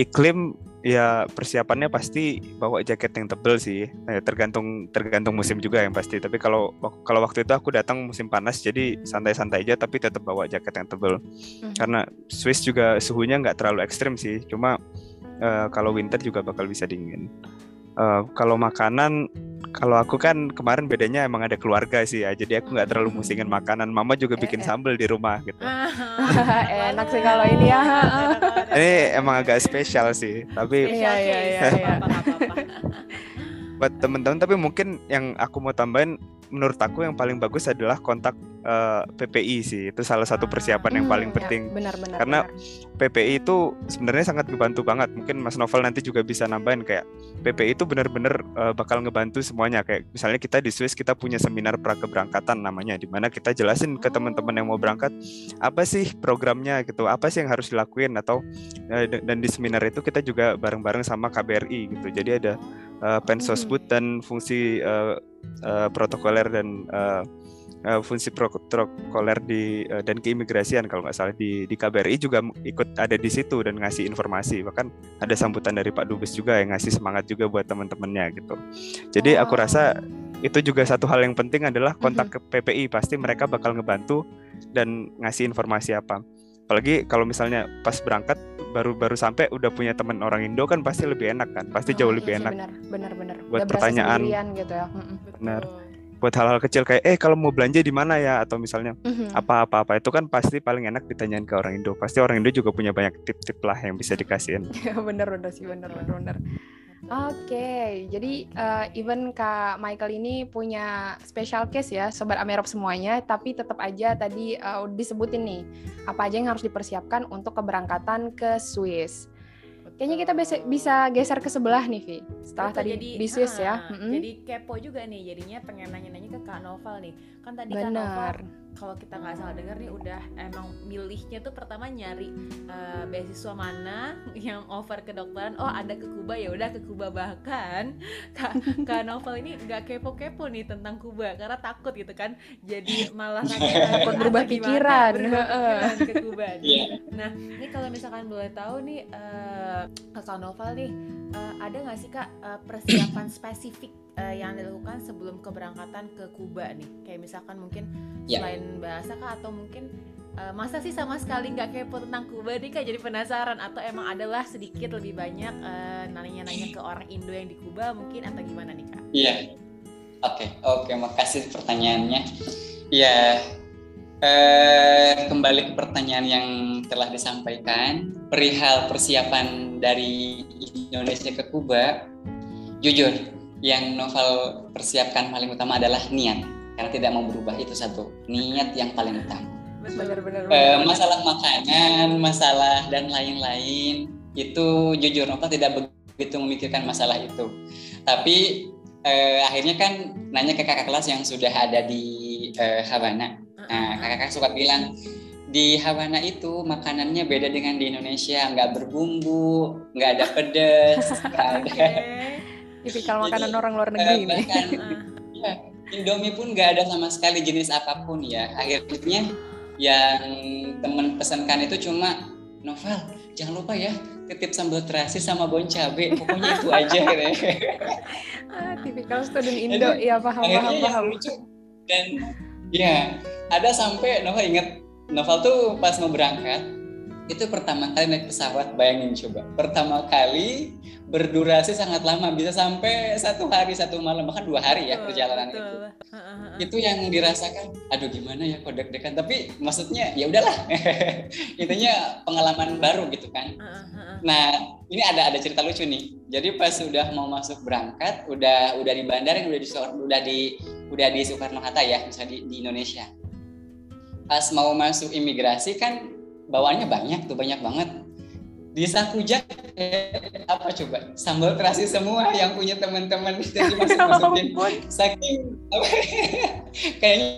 iklim ya persiapannya pasti bawa jaket yang tebel sih. Eh, tergantung tergantung musim juga yang pasti. Tapi kalau kalau waktu itu aku datang musim panas jadi santai-santai aja tapi tetap bawa jaket yang tebel. Mhm. karena Swiss juga suhunya nggak terlalu ekstrim sih. Cuma eh, kalau winter juga bakal bisa dingin Eh, kalau makanan kalau aku kan kemarin bedanya emang ada keluarga sih ya jadi aku nggak terlalu musingin makanan. Mama juga bikin Eh, eh. sambal di rumah gitu. Ah, Enak sih kalau ini ya. Ini emang agak spesial sih tapi Iya, iya, iya, iya. buat temen-temen tapi mungkin yang aku mau tambahin menurut aku yang paling bagus adalah kontak eh, PPI sih. Itu salah satu persiapan yang paling Hmm, ya, penting Benar-benar. Karena- PPI itu sebenarnya sangat ngebantu banget. Mungkin Mas Novel nanti juga bisa nambahin kayak PPI itu benar-benar eh, bakal ngebantu semuanya. Kayak misalnya kita di Swiss kita punya seminar pra keberangkatan namanya di mana kita jelasin ke teman-teman yang mau berangkat apa sih programnya gitu apa sih yang harus dilakuin atau d- dan di seminar itu kita juga bareng-bareng sama KBRI gitu. Jadi ada eh, Pensosbud dan fungsi eh, eh, protokoler dan eh, eh, fungsi protokoler di eh, dan keimigrasian kalau nggak salah di di KBRI juga ikut ada di situ dan ngasih informasi. Bahkan ada sambutan dari Pak Dubes juga yang ngasih semangat juga buat teman-temannya gitu. Jadi aku Oh. rasa itu juga satu hal yang penting adalah kontak ke PPI pasti mereka bakal ngebantu dan ngasih informasi apa apalagi kalau misalnya pas berangkat baru baru sampai udah punya teman orang Indo kan pasti lebih enak kan? Pasti jauh Oh, lebih iya sih, enak. benar. Benar benar. Buat Udah pertanyaan. gitu ya. Benar. Buat hal-hal kecil kayak eh kalau mau belanja di mana ya? Atau misalnya Mhm. apa-apa apa itu kan pasti paling enak ditanyain ke orang Indo. Pasti orang Indo juga punya banyak tip-tip lah yang bisa dikasihin. Bener udah sih. Bener bener bener Oke, jadi eh, even Kak Michael ini punya special case ya, Sobat Amerop semuanya, tapi tetap aja tadi udah disebutin nih, apa aja yang harus dipersiapkan untuk keberangkatan ke Swiss. Kayaknya kita bisa, bisa geser ke sebelah nih, Vi. Setelah Betul, tadi jadi, di Swiss ya. ah, Mm-mm. Jadi kepo juga nih, jadinya pengen nanya-nanya ke Kak Noval nih. Kan tadi Kak Noval Benar. Kalau kita nggak salah dengar nih udah emang milihnya tuh pertama nyari eh, beasiswa mana yang offer kedokteran. Oh ada ke Kuba ya udah ke Kuba bahkan Kak, Kak Novel ini nggak kepo-kepo nih tentang Kuba karena takut gitu kan. Jadi malah nanya Takut berubah pikiran. berubah pikiran ke Kuba. Iya. Nah, ini kalau misalkan boleh tahu nih, eh Kak Noval nih, eh, ada nggak sih kak eh, persiapan spesifik eh, yang dilakukan sebelum keberangkatan ke Kuba nih? Kayak misalkan mungkin Ya. selain bahasa kak atau mungkin eh, masa sih sama sekali nggak kepo tentang Kuba nih kak jadi penasaran atau emang adalah sedikit lebih banyak eh, nanya-nanya ke orang Indo yang di Kuba mungkin atau gimana nih kak? Iya. Oke, oke, makasih pertanyaannya. Ya, eh, kembali ke pertanyaan yang telah disampaikan, perihal persiapan dari Indonesia ke Kuba, jujur, yang novel persiapkan paling utama adalah niat, karena tidak mau berubah itu satu, niat yang paling utama. Bener bener. Eh, masalah makanan, masalah dan lain-lain itu jujur Nova tidak begitu memikirkan masalah itu. Tapi eh, akhirnya kan nanya ke kakak kelas yang sudah ada di eh, Havana. Nah, kakak-kakak suka bilang di Havana itu makanannya beda dengan di Indonesia, nggak berbumbu, nggak ada pedas, nggak ada. Oke. Tipikal makanan Jadi, orang luar negeri nih. bahkan Ah, Ya, Indomie pun nggak ada sama sekali jenis apa pun ya. Akhirnya yang temen pesankan itu cuma Novel, jangan lupa ya titip sambal terasi sama bon cabe. Pokoknya itu aja gitu ya. Ah, tipikal student Indo, iya paham paham yang paham. lucu dan ya ada sampai Novel inget Novel tuh pas mau berangkat itu pertama kali naik pesawat bayangin coba pertama kali berdurasi sangat lama bisa sampai satu hari satu malam bahkan dua hari ya betul, perjalanan betul. itu itu yang dirasakan aduh gimana ya kok deg-degan? Tapi maksudnya ya udahlah. Intinya pengalaman baru gitu kan. Ah, ah, ah. nah ini ada ada cerita lucu nih. Jadi pas udah mau masuk berangkat udah udah di bandara udah di udah di udah di Soekarno Hatta ya misalnya di, di Indonesia. Pas mau masuk imigrasi kan bawaannya banyak tuh banyak banget di saku jaket apa coba sambal terasi semua yang punya teman-teman jadi masuk masukin Ampun. saking kayaknya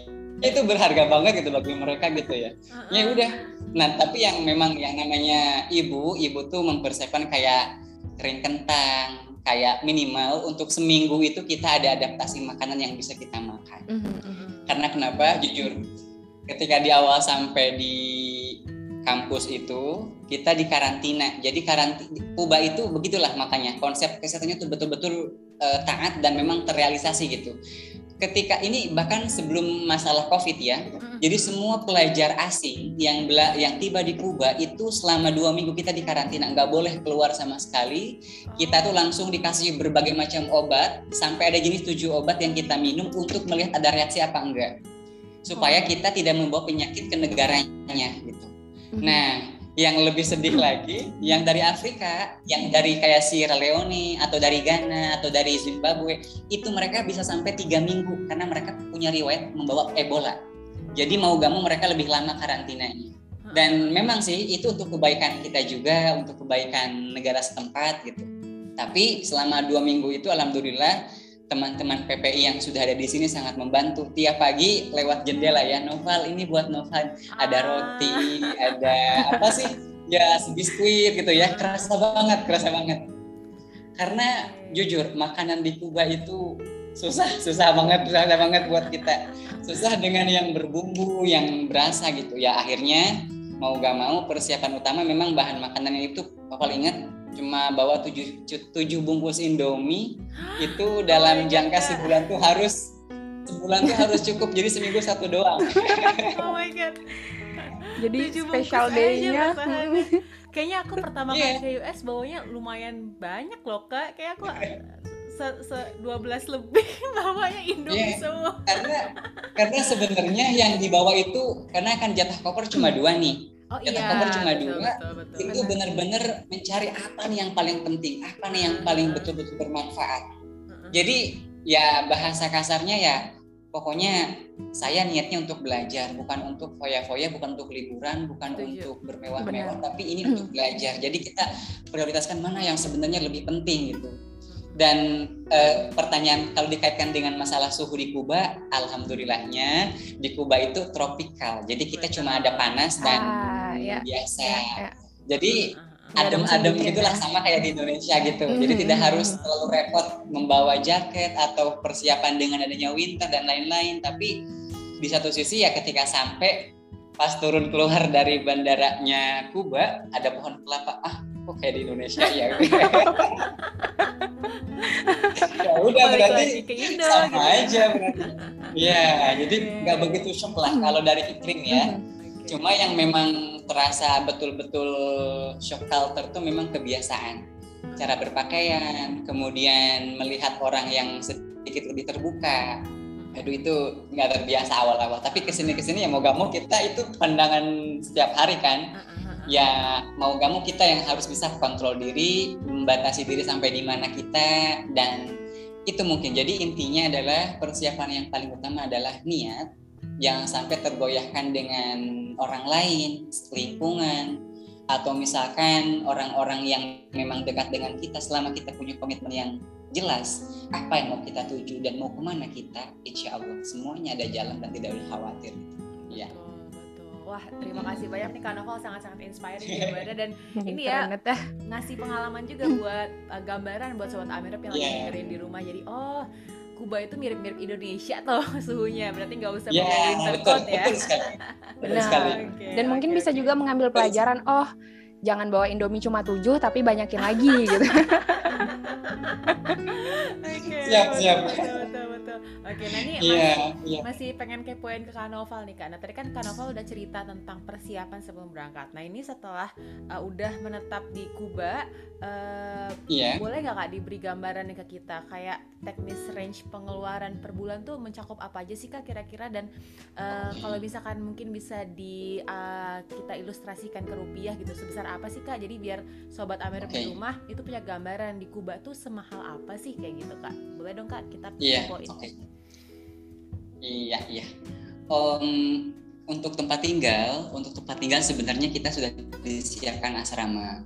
itu berharga banget gitu bagi mereka gitu ya ya ah. udah nah tapi yang memang yang namanya ibu ibu tuh mempersiapkan kayak kering kentang kayak minimal untuk seminggu itu kita ada adaptasi makanan yang bisa kita makan Mhm, mhm. karena kenapa jujur ketika di awal sampai di kampus itu kita di karantina jadi karantina Kuba itu begitulah makanya konsep kesehatannya tuh betul-betul eh, taat dan memang terrealisasi gitu. Ketika ini bahkan sebelum masalah covid ya jadi semua pelajar asing yang bela yang tiba di Kuba itu selama dua minggu kita di karantina nggak boleh keluar sama sekali. Kita tuh langsung dikasih berbagai macam obat sampai ada jenis tujuh obat yang kita minum untuk melihat ada reaksi apa enggak. Supaya kita tidak membawa penyakit ke negaranya gitu. Mhm. Nah, yang lebih sedih lagi, yang dari Afrika, yang dari kayak Sierra Leone atau dari Ghana atau dari Zimbabwe, itu mereka bisa sampai tiga minggu karena mereka punya riwayat membawa Ebola. Jadi mau gak mau mereka lebih lama karantinanya. Dan memang sih itu untuk kebaikan kita juga, untuk kebaikan negara setempat gitu. Tapi selama dua minggu itu, alhamdulillah teman-teman PPI yang sudah ada di sini sangat membantu. Tiap pagi lewat jendela ya, Noval ini buat Noval ada Ah. roti, ada apa sih? Ya biskuit gitu ya, kerasa banget, kerasa banget. Karena jujur makanan di Kuba itu susah, susah banget, susah banget buat kita. Susah dengan yang berbumbu, yang berasa gitu. Ya akhirnya mau gak mau persiapan utama memang bahan makanan itu Papa ingat cuma bawa tujuh, tujuh bungkus Indomie itu dalam God, jangka Kak. sebulan tuh harus sebulan tuh harus cukup jadi seminggu satu doang oh my god Jadi Tujuh special day-nya. Kayaknya aku pertama Iya. kali ke US bawanya lumayan banyak loh kak. Kayak aku se, se 12 lebih bawanya Indomie Iya. semua. karena karena sebenarnya yang dibawa itu karena kan jatah koper cuma dua nih Oh iya. koper cuma betul, dua, betul, betul. itu benar-benar mencari apa nih yang paling penting apa nih yang paling betul-betul bermanfaat. Jadi ya bahasa kasarnya ya pokoknya saya niatnya untuk belajar bukan untuk foya-foya bukan untuk liburan bukan Setuju. untuk bermewah-mewah tapi ini untuk belajar. Jadi kita prioritaskan mana yang sebenarnya lebih penting gitu dan eh, pertanyaan kalau dikaitkan dengan masalah suhu di Kuba alhamdulillahnya di Kuba itu tropikal jadi kita cuma ada panas dan Ah, ya. biasa Ya, ya. jadi musim adem-adem dingin gitulah ya. sama kayak di Indonesia gitu. Jadi Mhm. tidak harus terlalu repot membawa jaket atau persiapan dengan adanya winter dan lain-lain. Tapi di satu sisi ya ketika sampai pas turun keluar dari bandaranya Kuba ada pohon kelapa. Ah, kok kayak di Indonesia ya? ya udah Balik berarti Indo sama gitu. aja berarti. Iya, jadi nggak begitu shock lah kalau dari iklim ya. Mhm. Oke. Cuma yang memang terasa betul-betul shock culture tuh memang kebiasaan. Cara berpakaian, kemudian melihat orang yang sedikit lebih terbuka. Aduh itu nggak terbiasa awal-awal. Tapi ke sini-kesini ya mau gak mau kita itu pandangan setiap hari kan. Ya mau gak mau kita yang harus bisa kontrol diri, membatasi diri sampai di mana kita dan itu mungkin. Jadi intinya adalah persiapan yang paling utama adalah niat jangan sampai tergoyahkan dengan orang lain, lingkungan, atau misalkan orang-orang yang memang dekat dengan kita selama kita punya komitmen yang jelas apa yang mau kita tuju dan mau ke mana kita, insya Allah semuanya ada jalan dan tidak usah khawatir. Betul, betul. Wah, terima kasih banyak nih Kak Novel sangat-sangat inspiring jawabannya dan Ini ya, ya. ngasih pengalaman juga buat uh, gambaran buat sobat Amirep yang lagi Iya. dengerin di rumah. Jadi oh, Kuba itu mirip-mirip Indonesia tuh suhunya. Berarti nggak usah winter betul, coat ya. betul sekali. Betul Benar. sekali. Oke, Dan mungkin oke, bisa juga mengambil pelajaran, oh jangan bawa Indomie cuma tujuh tapi banyakin lagi gitu. Oke, Siap, siap. Betul, betul, betul. Oke, nah ini Iya, masih, iya. masih pengen kepoin ke Kak Noval nih Kak. Nah tadi kan Kak Noval udah cerita tentang persiapan sebelum berangkat. Nah ini setelah uh, udah menetap di Kuba, uh, Iya. boleh nggak Kak diberi gambaran nih ke kita kayak teknis range pengeluaran per bulan tuh mencakup apa aja sih Kak kira-kira dan uh, kalau misalkan mungkin bisa di uh, kita ilustrasikan ke rupiah gitu sebesar apa sih Kak? Jadi biar sobat Amer di Oke. rumah itu punya gambaran di Kuba tuh semahal apa sih kayak gitu Kak? Boleh dong Kak kita Iya, poin. oke. Iya, iya. Om, untuk tempat tinggal, untuk tempat tinggal sebenarnya kita sudah disiapkan asrama.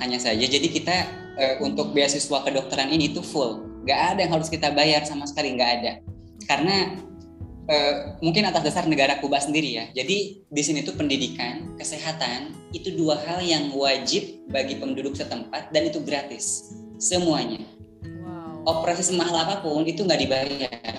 Hanya saja, jadi kita eh, untuk beasiswa kedokteran ini itu full, nggak ada yang harus kita bayar sama sekali, nggak ada. Karena eh, mungkin atas dasar negara Kuba sendiri ya. Jadi di sini tuh pendidikan, kesehatan itu dua hal yang wajib bagi penduduk setempat dan itu gratis semuanya. Operasi semahal apa pun itu nggak dibayar.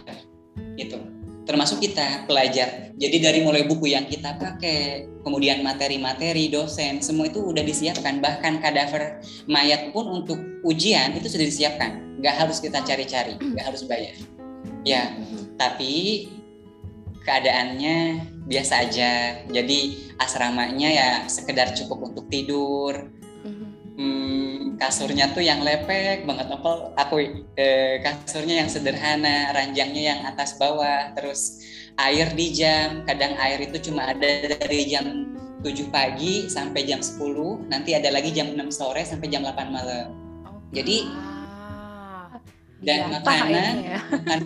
Itu termasuk kita pelajar. Jadi dari mulai buku yang kita pakai kemudian materi-materi dosen semua itu udah disiapkan. Bahkan kadaver mayat pun untuk ujian itu sudah disiapkan. Nggak harus kita cari-cari nggak harus bayar. Ya tapi keadaannya biasa aja. Jadi asramanya ya sekedar cukup untuk tidur. Mhm. Hmm, kasurnya tuh yang lepek banget novel aku eh, kasurnya yang sederhana ranjangnya yang atas bawah terus air di jam kadang air itu cuma ada dari jam 7 pagi sampai jam 10 nanti ada lagi jam 6 sore sampai jam 8 malam. Jadi, Ah. dan Jatah makanan ya. makan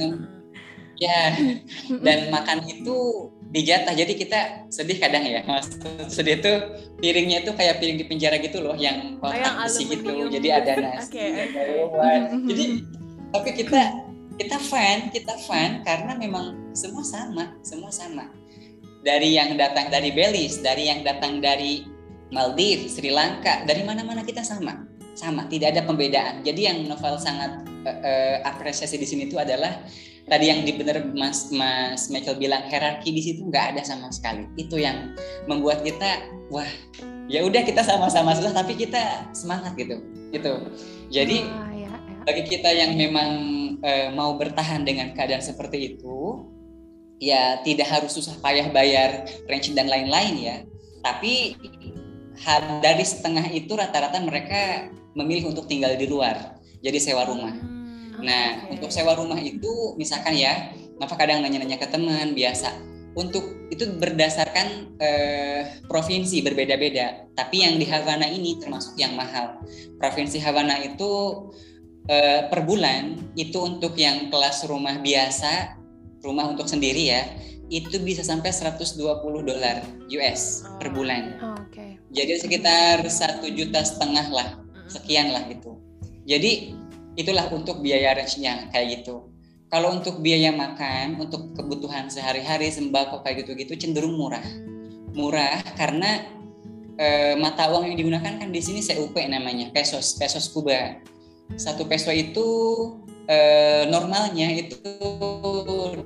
ya dan makan itu dijatah. Jadi kita sedih kadang ya. Mas sedih tuh piringnya itu kayak piring di penjara gitu loh yang kotak besi gitu. jadi ada gitu. nasi Oke, ada oke. buah. jadi tapi kita kita fun kita fun karena memang semua sama semua sama. Dari yang datang dari Belize dari yang datang dari Maldives Sri Lanka dari mana-mana kita sama. Sama tidak ada pembedaan. Jadi yang novel sangat eh, eh, apresiasi di sini itu adalah tadi yang di bener Mas Mas Michael bilang hierarki di situ nggak ada sama sekali. Itu yang membuat kita wah ya udah kita sama-sama susah tapi kita semangat gitu. Gitu. Jadi Ah, ya, ya. bagi kita yang memang eh, mau bertahan dengan keadaan seperti itu ya tidak harus susah payah bayar range dan lain-lain ya. Tapi dari setengah itu rata-rata mereka memilih untuk tinggal di luar, jadi sewa rumah. Hmm, nah, okay. untuk sewa rumah itu misalkan ya, Nova kadang nanya-nanya ke teman biasa. Untuk itu berdasarkan eh, provinsi berbeda-beda, tapi yang di Havana ini termasuk yang mahal. Provinsi Havana itu eh, per bulan itu untuk yang kelas rumah biasa, rumah untuk sendiri ya, itu bisa sampai 120 dolar US per bulan. Oh, okay. Jadi sekitar satu juta setengah lah, sekian lah gitu. Jadi itulah untuk biaya range-nya kayak gitu. Kalau untuk biaya makan, untuk kebutuhan sehari-hari sembako kayak gitu-gitu cenderung murah. Murah karena e, mata uang yang digunakan kan di sini CUP namanya, pesos, pesos Kuba. Satu peso itu e, normalnya itu 25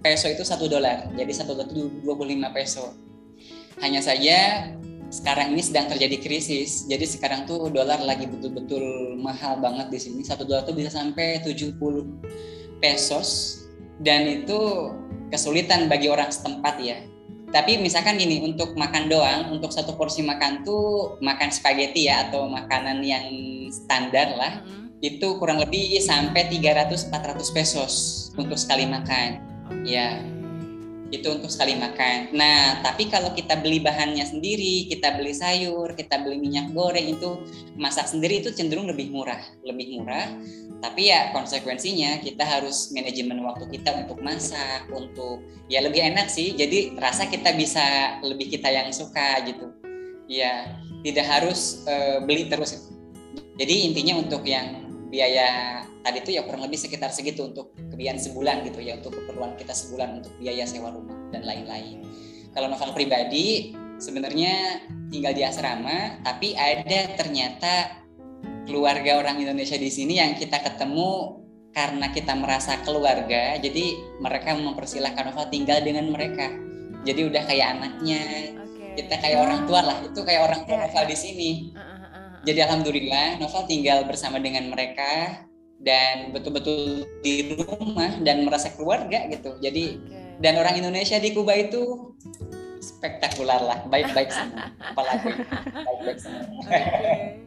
peso itu satu dolar. Jadi satu dolar itu 25 peso. Hanya saja sekarang ini sedang terjadi krisis. Jadi sekarang tuh dolar lagi betul-betul mahal banget di sini. Satu dolar tuh bisa sampai 70 pesos dan itu kesulitan bagi orang setempat ya. Tapi misalkan gini, untuk makan doang, untuk satu porsi makan tuh makan spaghetti ya atau makanan yang standar lah, mm-hmm. itu kurang lebih sampai 300-400 pesos untuk sekali makan. Ya, itu untuk sekali makan. Nah, tapi kalau kita beli bahannya sendiri, kita beli sayur, kita beli minyak goreng itu masak sendiri itu cenderung lebih murah, lebih murah. Tapi ya konsekuensinya kita harus manajemen waktu kita untuk masak, untuk ya lebih enak sih. Jadi rasa kita bisa lebih kita yang suka gitu. Ya, tidak harus uh, beli terus. Jadi intinya untuk yang biaya tadi itu ya kurang lebih sekitar segitu untuk kebiayaan sebulan gitu ya untuk keperluan kita sebulan untuk biaya sewa rumah dan lain-lain. Kalau novel pribadi sebenarnya tinggal di asrama tapi ada ternyata keluarga orang Indonesia di sini yang kita ketemu karena kita merasa keluarga jadi mereka mempersilahkan Novel tinggal dengan mereka jadi udah kayak anaknya okay. kita kayak orang tua lah itu kayak orang tua yeah. Novel di sini uh, uh, jadi alhamdulillah Novel tinggal bersama dengan mereka dan betul-betul di rumah dan merasa keluarga gitu. Jadi okay. dan orang Indonesia di Kuba itu spektakuler lah, baik-baik semua. Apalagi baik-baik semua. Okay.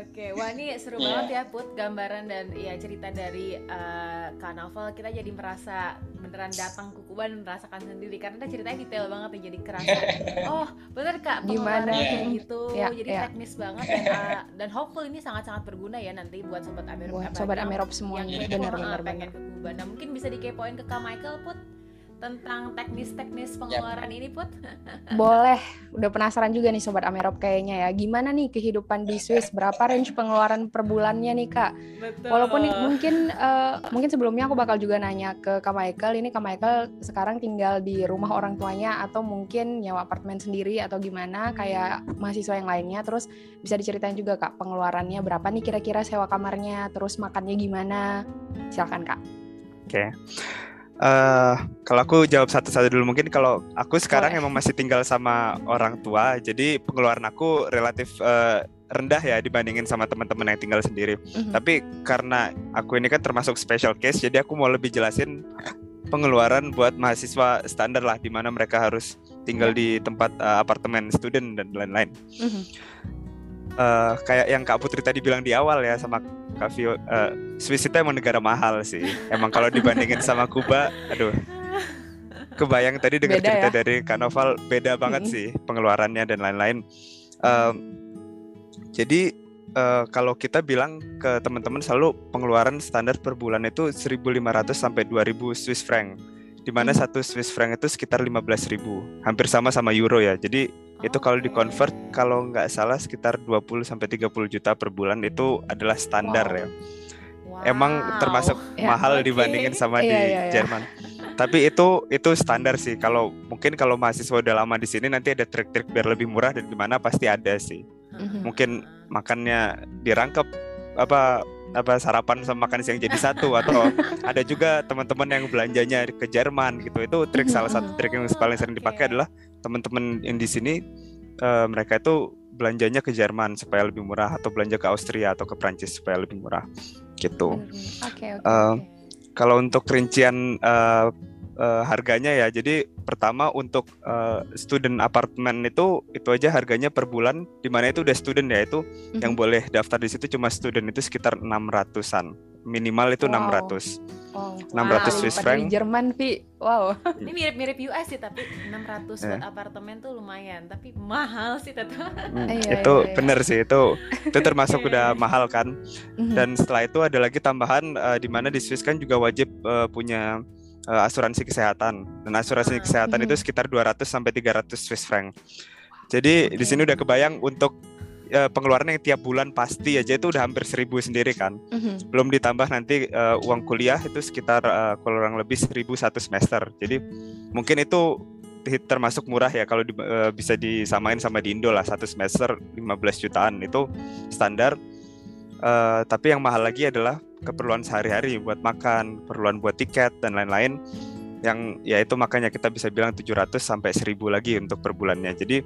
Oke, wah ini seru yeah. banget ya Put gambaran dan ya cerita dari uh, Kak Novel. Kita jadi merasa beneran datang ke Kuba dan merasakan sendiri. Karena ceritanya detail banget ya jadi kerasa oh bener Kak gimana? kayak gitu. Yeah, jadi yeah. teknis banget dan uh, dan hopeful ini sangat-sangat berguna ya nanti buat sobat Amerop buat sobat Amerop semuanya. benar-benar pengen ke Kuba. Nah mungkin bisa dikepoin ke Kak Michael Put tentang teknis-teknis pengeluaran yep. ini put? Boleh, udah penasaran juga nih sobat Amerop kayaknya ya. Gimana nih kehidupan di Swiss? Berapa range pengeluaran per bulannya nih kak? Betul. Walaupun mungkin uh, mungkin sebelumnya aku bakal juga nanya ke Kak Michael. Ini Kak Michael sekarang tinggal di rumah orang tuanya atau mungkin nyawa apartemen sendiri atau gimana? Kayak mahasiswa yang lainnya. Terus bisa diceritain juga kak pengeluarannya berapa nih kira-kira sewa kamarnya? Terus makannya gimana? Silakan kak. Oke. Okay. Uh, kalau aku jawab satu-satu dulu mungkin kalau aku sekarang emang masih tinggal sama orang tua, jadi pengeluaran aku relatif uh, rendah ya dibandingin sama teman-teman yang tinggal sendiri. Mm-hmm. Tapi karena aku ini kan termasuk special case, jadi aku mau lebih jelasin pengeluaran buat mahasiswa standar lah, di mana mereka harus tinggal yeah. di tempat uh, apartemen student dan lain-lain. Mm-hmm. Uh, kayak yang Kak Putri tadi bilang di awal ya sama Kak Vio, uh, Swiss itu emang negara mahal sih. Emang kalau dibandingin sama Kuba, aduh. Kebayang tadi dengar cerita ya? dari Kak Noval, beda banget sih pengeluarannya dan lain-lain. Um, jadi uh, kalau kita bilang ke teman-teman selalu pengeluaran standar per bulan itu 1.500 sampai 2.000 Swiss franc. Di mana hmm. satu Swiss franc itu sekitar 15.000, hampir sama sama euro ya. Jadi itu kalau di convert kalau nggak salah sekitar 20 sampai 30 juta per bulan itu adalah standar wow. ya. Wow. Emang termasuk ya, mahal okay. dibandingin sama yeah, di yeah, yeah. Jerman. Tapi itu itu standar sih. Kalau mungkin kalau mahasiswa udah lama di sini nanti ada trik-trik biar lebih murah dan gimana pasti ada sih. Mm-hmm. Mungkin makannya dirangkep apa apa sarapan sama makan siang jadi satu atau ada juga teman-teman yang belanjanya ke Jerman gitu. Itu trik salah satu trik yang paling sering dipakai adalah teman-teman yang di sini uh, mereka itu belanjanya ke Jerman supaya lebih murah atau belanja ke Austria atau ke Prancis supaya lebih murah gitu. Oke okay, okay, uh, Kalau untuk rincian uh, uh, harganya ya. Jadi pertama untuk uh, student apartemen itu itu aja harganya per bulan di mana itu udah student ya itu mm-hmm. yang boleh daftar di situ cuma student itu sekitar 600-an. Minimal itu wow. 600. Wow. 600 wow. Swiss franc. Di Jerman, Vi. Wow. Ini mirip-mirip US sih, tapi 600 yeah. buat apartemen tuh lumayan, tapi mahal sih tetap. Hmm, iya, itu iya, iya. bener sih, itu itu termasuk udah mahal kan. Mhm. Dan setelah itu ada lagi tambahan uh, di mana di Swiss kan juga wajib uh, punya uh, asuransi kesehatan. Dan asuransi uh, kesehatan itu mhm. sekitar 200 sampai 300 Swiss franc. Jadi okay. di sini udah kebayang untuk uh, pengeluaran yang tiap bulan pasti aja itu udah hampir seribu sendiri kan. Mm-hmm. Belum ditambah nanti uh, uang kuliah itu sekitar uh, kurang lebih seribu satu semester. Jadi mungkin itu termasuk murah ya kalau di, uh, bisa disamain sama di Indo lah satu semester 15 jutaan itu standar. Uh, tapi yang mahal lagi adalah keperluan sehari-hari buat makan, keperluan buat tiket dan lain-lain. Yang ya itu makanya kita bisa bilang 700 sampai 1000 lagi untuk per bulannya. Jadi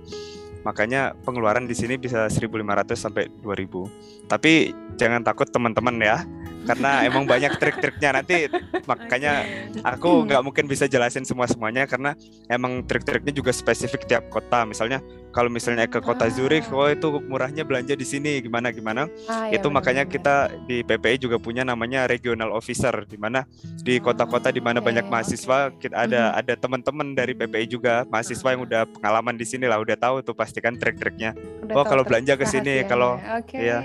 makanya pengeluaran di sini bisa 1500 sampai 2000. Tapi jangan takut teman-teman ya. Karena emang banyak trik-triknya. Nanti makanya aku nggak mungkin bisa jelasin semua semuanya karena emang trik-triknya juga spesifik tiap kota. Misalnya kalau misalnya ke kota ah. Zurich oh itu murahnya belanja di sini gimana gimana? Ah, iya, itu ya, makanya kita di PPI juga punya namanya regional officer di mana di kota-kota di mana okay, banyak mahasiswa okay. kita ada mm -hmm. ada teman-teman dari PPI juga mahasiswa yang udah pengalaman di sini lah udah tahu tuh pastikan trik-triknya. Oh kalau belanja ke sini kalau okay. ya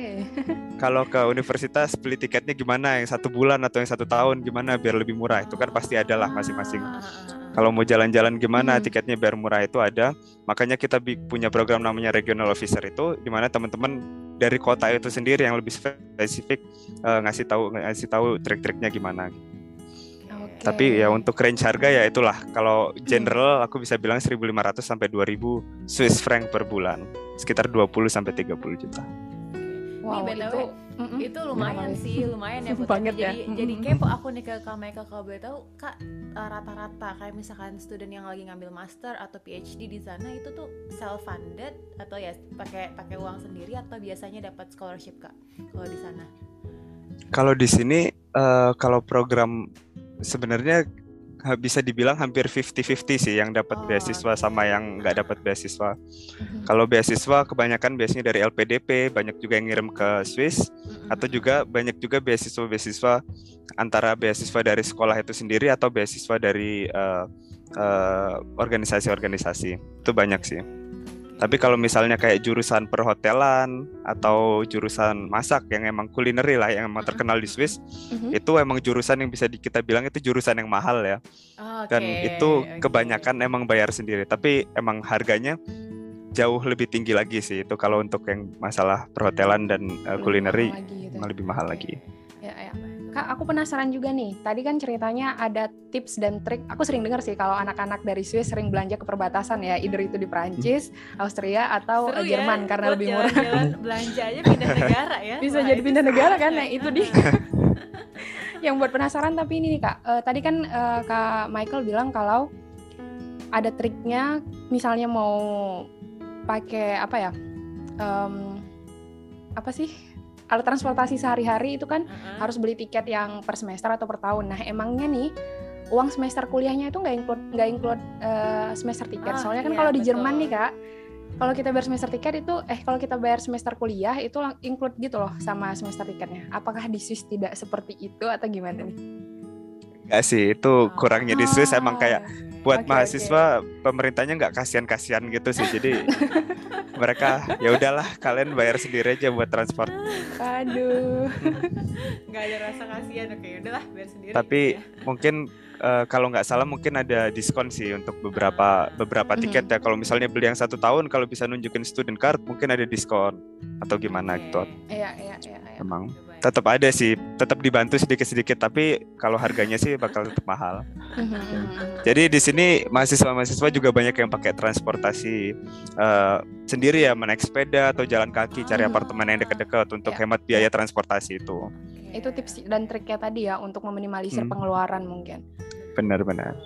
kalau ke universitas beli tiketnya gimana? Yang satu bulan atau yang satu tahun gimana? Biar lebih murah. Itu kan pasti ada lah masing-masing. Ah, kalau mau jalan-jalan gimana hmm. tiketnya biar murah itu ada. Makanya kita punya program namanya regional officer itu di mana teman-teman dari kota itu sendiri yang lebih spesifik uh, ngasih tahu ngasih tahu trik-triknya gimana. Okay. tapi ya untuk range harga ya itulah. Kalau general aku bisa bilang 1.500 sampai 2.000 Swiss franc per bulan. Sekitar 20 sampai 30 juta. Wow, Nih, itu Mm-mm. itu lumayan sih lumayan ya buat Banget jadi ya. jadi kepo aku nih ke kak Meka kalau boleh tahu kak eh, rata-rata kayak misalkan student yang lagi ngambil master atau PhD di sana itu tuh self funded atau ya pakai pakai uang sendiri atau biasanya dapat scholarship kak kalau di sana kalau di sini uh, kalau program sebenarnya bisa dibilang hampir 50-50 sih yang dapat oh. beasiswa sama yang nggak dapat beasiswa. Mm-hmm. Kalau beasiswa kebanyakan biasanya dari LPDP, banyak juga yang ngirim ke Swiss mm-hmm. atau juga banyak juga beasiswa-beasiswa antara beasiswa dari sekolah itu sendiri atau beasiswa dari uh, uh, organisasi-organisasi. Itu banyak sih. Tapi kalau misalnya kayak jurusan perhotelan atau jurusan masak yang emang kulineri lah yang emang terkenal di Swiss, mm-hmm. itu emang jurusan yang bisa kita bilang itu jurusan yang mahal ya. okay. Dan itu kebanyakan emang bayar sendiri. Tapi emang harganya jauh lebih tinggi lagi sih itu kalau untuk yang masalah perhotelan dan uh, kulineri gitu. lebih mahal lagi. Ya, ya. Kak, aku penasaran juga nih. Tadi kan ceritanya ada tips dan trik. Aku sering dengar sih kalau anak-anak dari Swiss sering belanja ke perbatasan ya, either itu di Prancis, Austria atau Seru Jerman ya, karena lebih murah. Jalan belanja aja pindah negara ya. Bisa Wah, jadi pindah negara kan ya, itu di yang buat penasaran tapi ini nih Kak. Uh, tadi kan uh, Kak Michael bilang kalau ada triknya misalnya mau pakai apa ya? Um, apa sih alat transportasi sehari-hari itu kan uh-huh. harus beli tiket yang per semester atau per tahun. Nah, emangnya nih uang semester kuliahnya itu nggak include nggak include uh, semester tiket. Oh, Soalnya kan iya, kalau di Jerman nih kak, kalau kita bayar semester tiket itu eh kalau kita bayar semester kuliah itu include gitu loh sama semester tiketnya. Apakah di Swiss tidak seperti itu atau gimana nih? Enggak sih, itu kurangnya di Swiss emang kayak buat okay, mahasiswa okay. pemerintahnya nggak kasihan-kasihan gitu sih. Jadi mereka ya udahlah kalian bayar sendiri aja buat transport aduh nggak ada rasa kasihan oke ya udahlah bayar sendiri tapi gitu ya. mungkin uh, kalau nggak salah mungkin ada diskon sih untuk beberapa beberapa mm-hmm. tiket ya kalau misalnya beli yang satu tahun kalau bisa nunjukin student card mungkin ada diskon atau gimana okay. gitu iya iya iya, iya. emang tetap ada sih, tetap dibantu sedikit-sedikit, tapi kalau harganya sih bakal tetap mahal. Mm-hmm. Jadi di sini mahasiswa-mahasiswa juga banyak yang pakai transportasi uh, sendiri ya, menaik sepeda atau jalan kaki, cari mm-hmm. apartemen yang dekat-dekat untuk yeah. hemat biaya transportasi itu. Itu tips dan triknya tadi ya untuk meminimalisir hmm. pengeluaran mungkin. Benar-benar.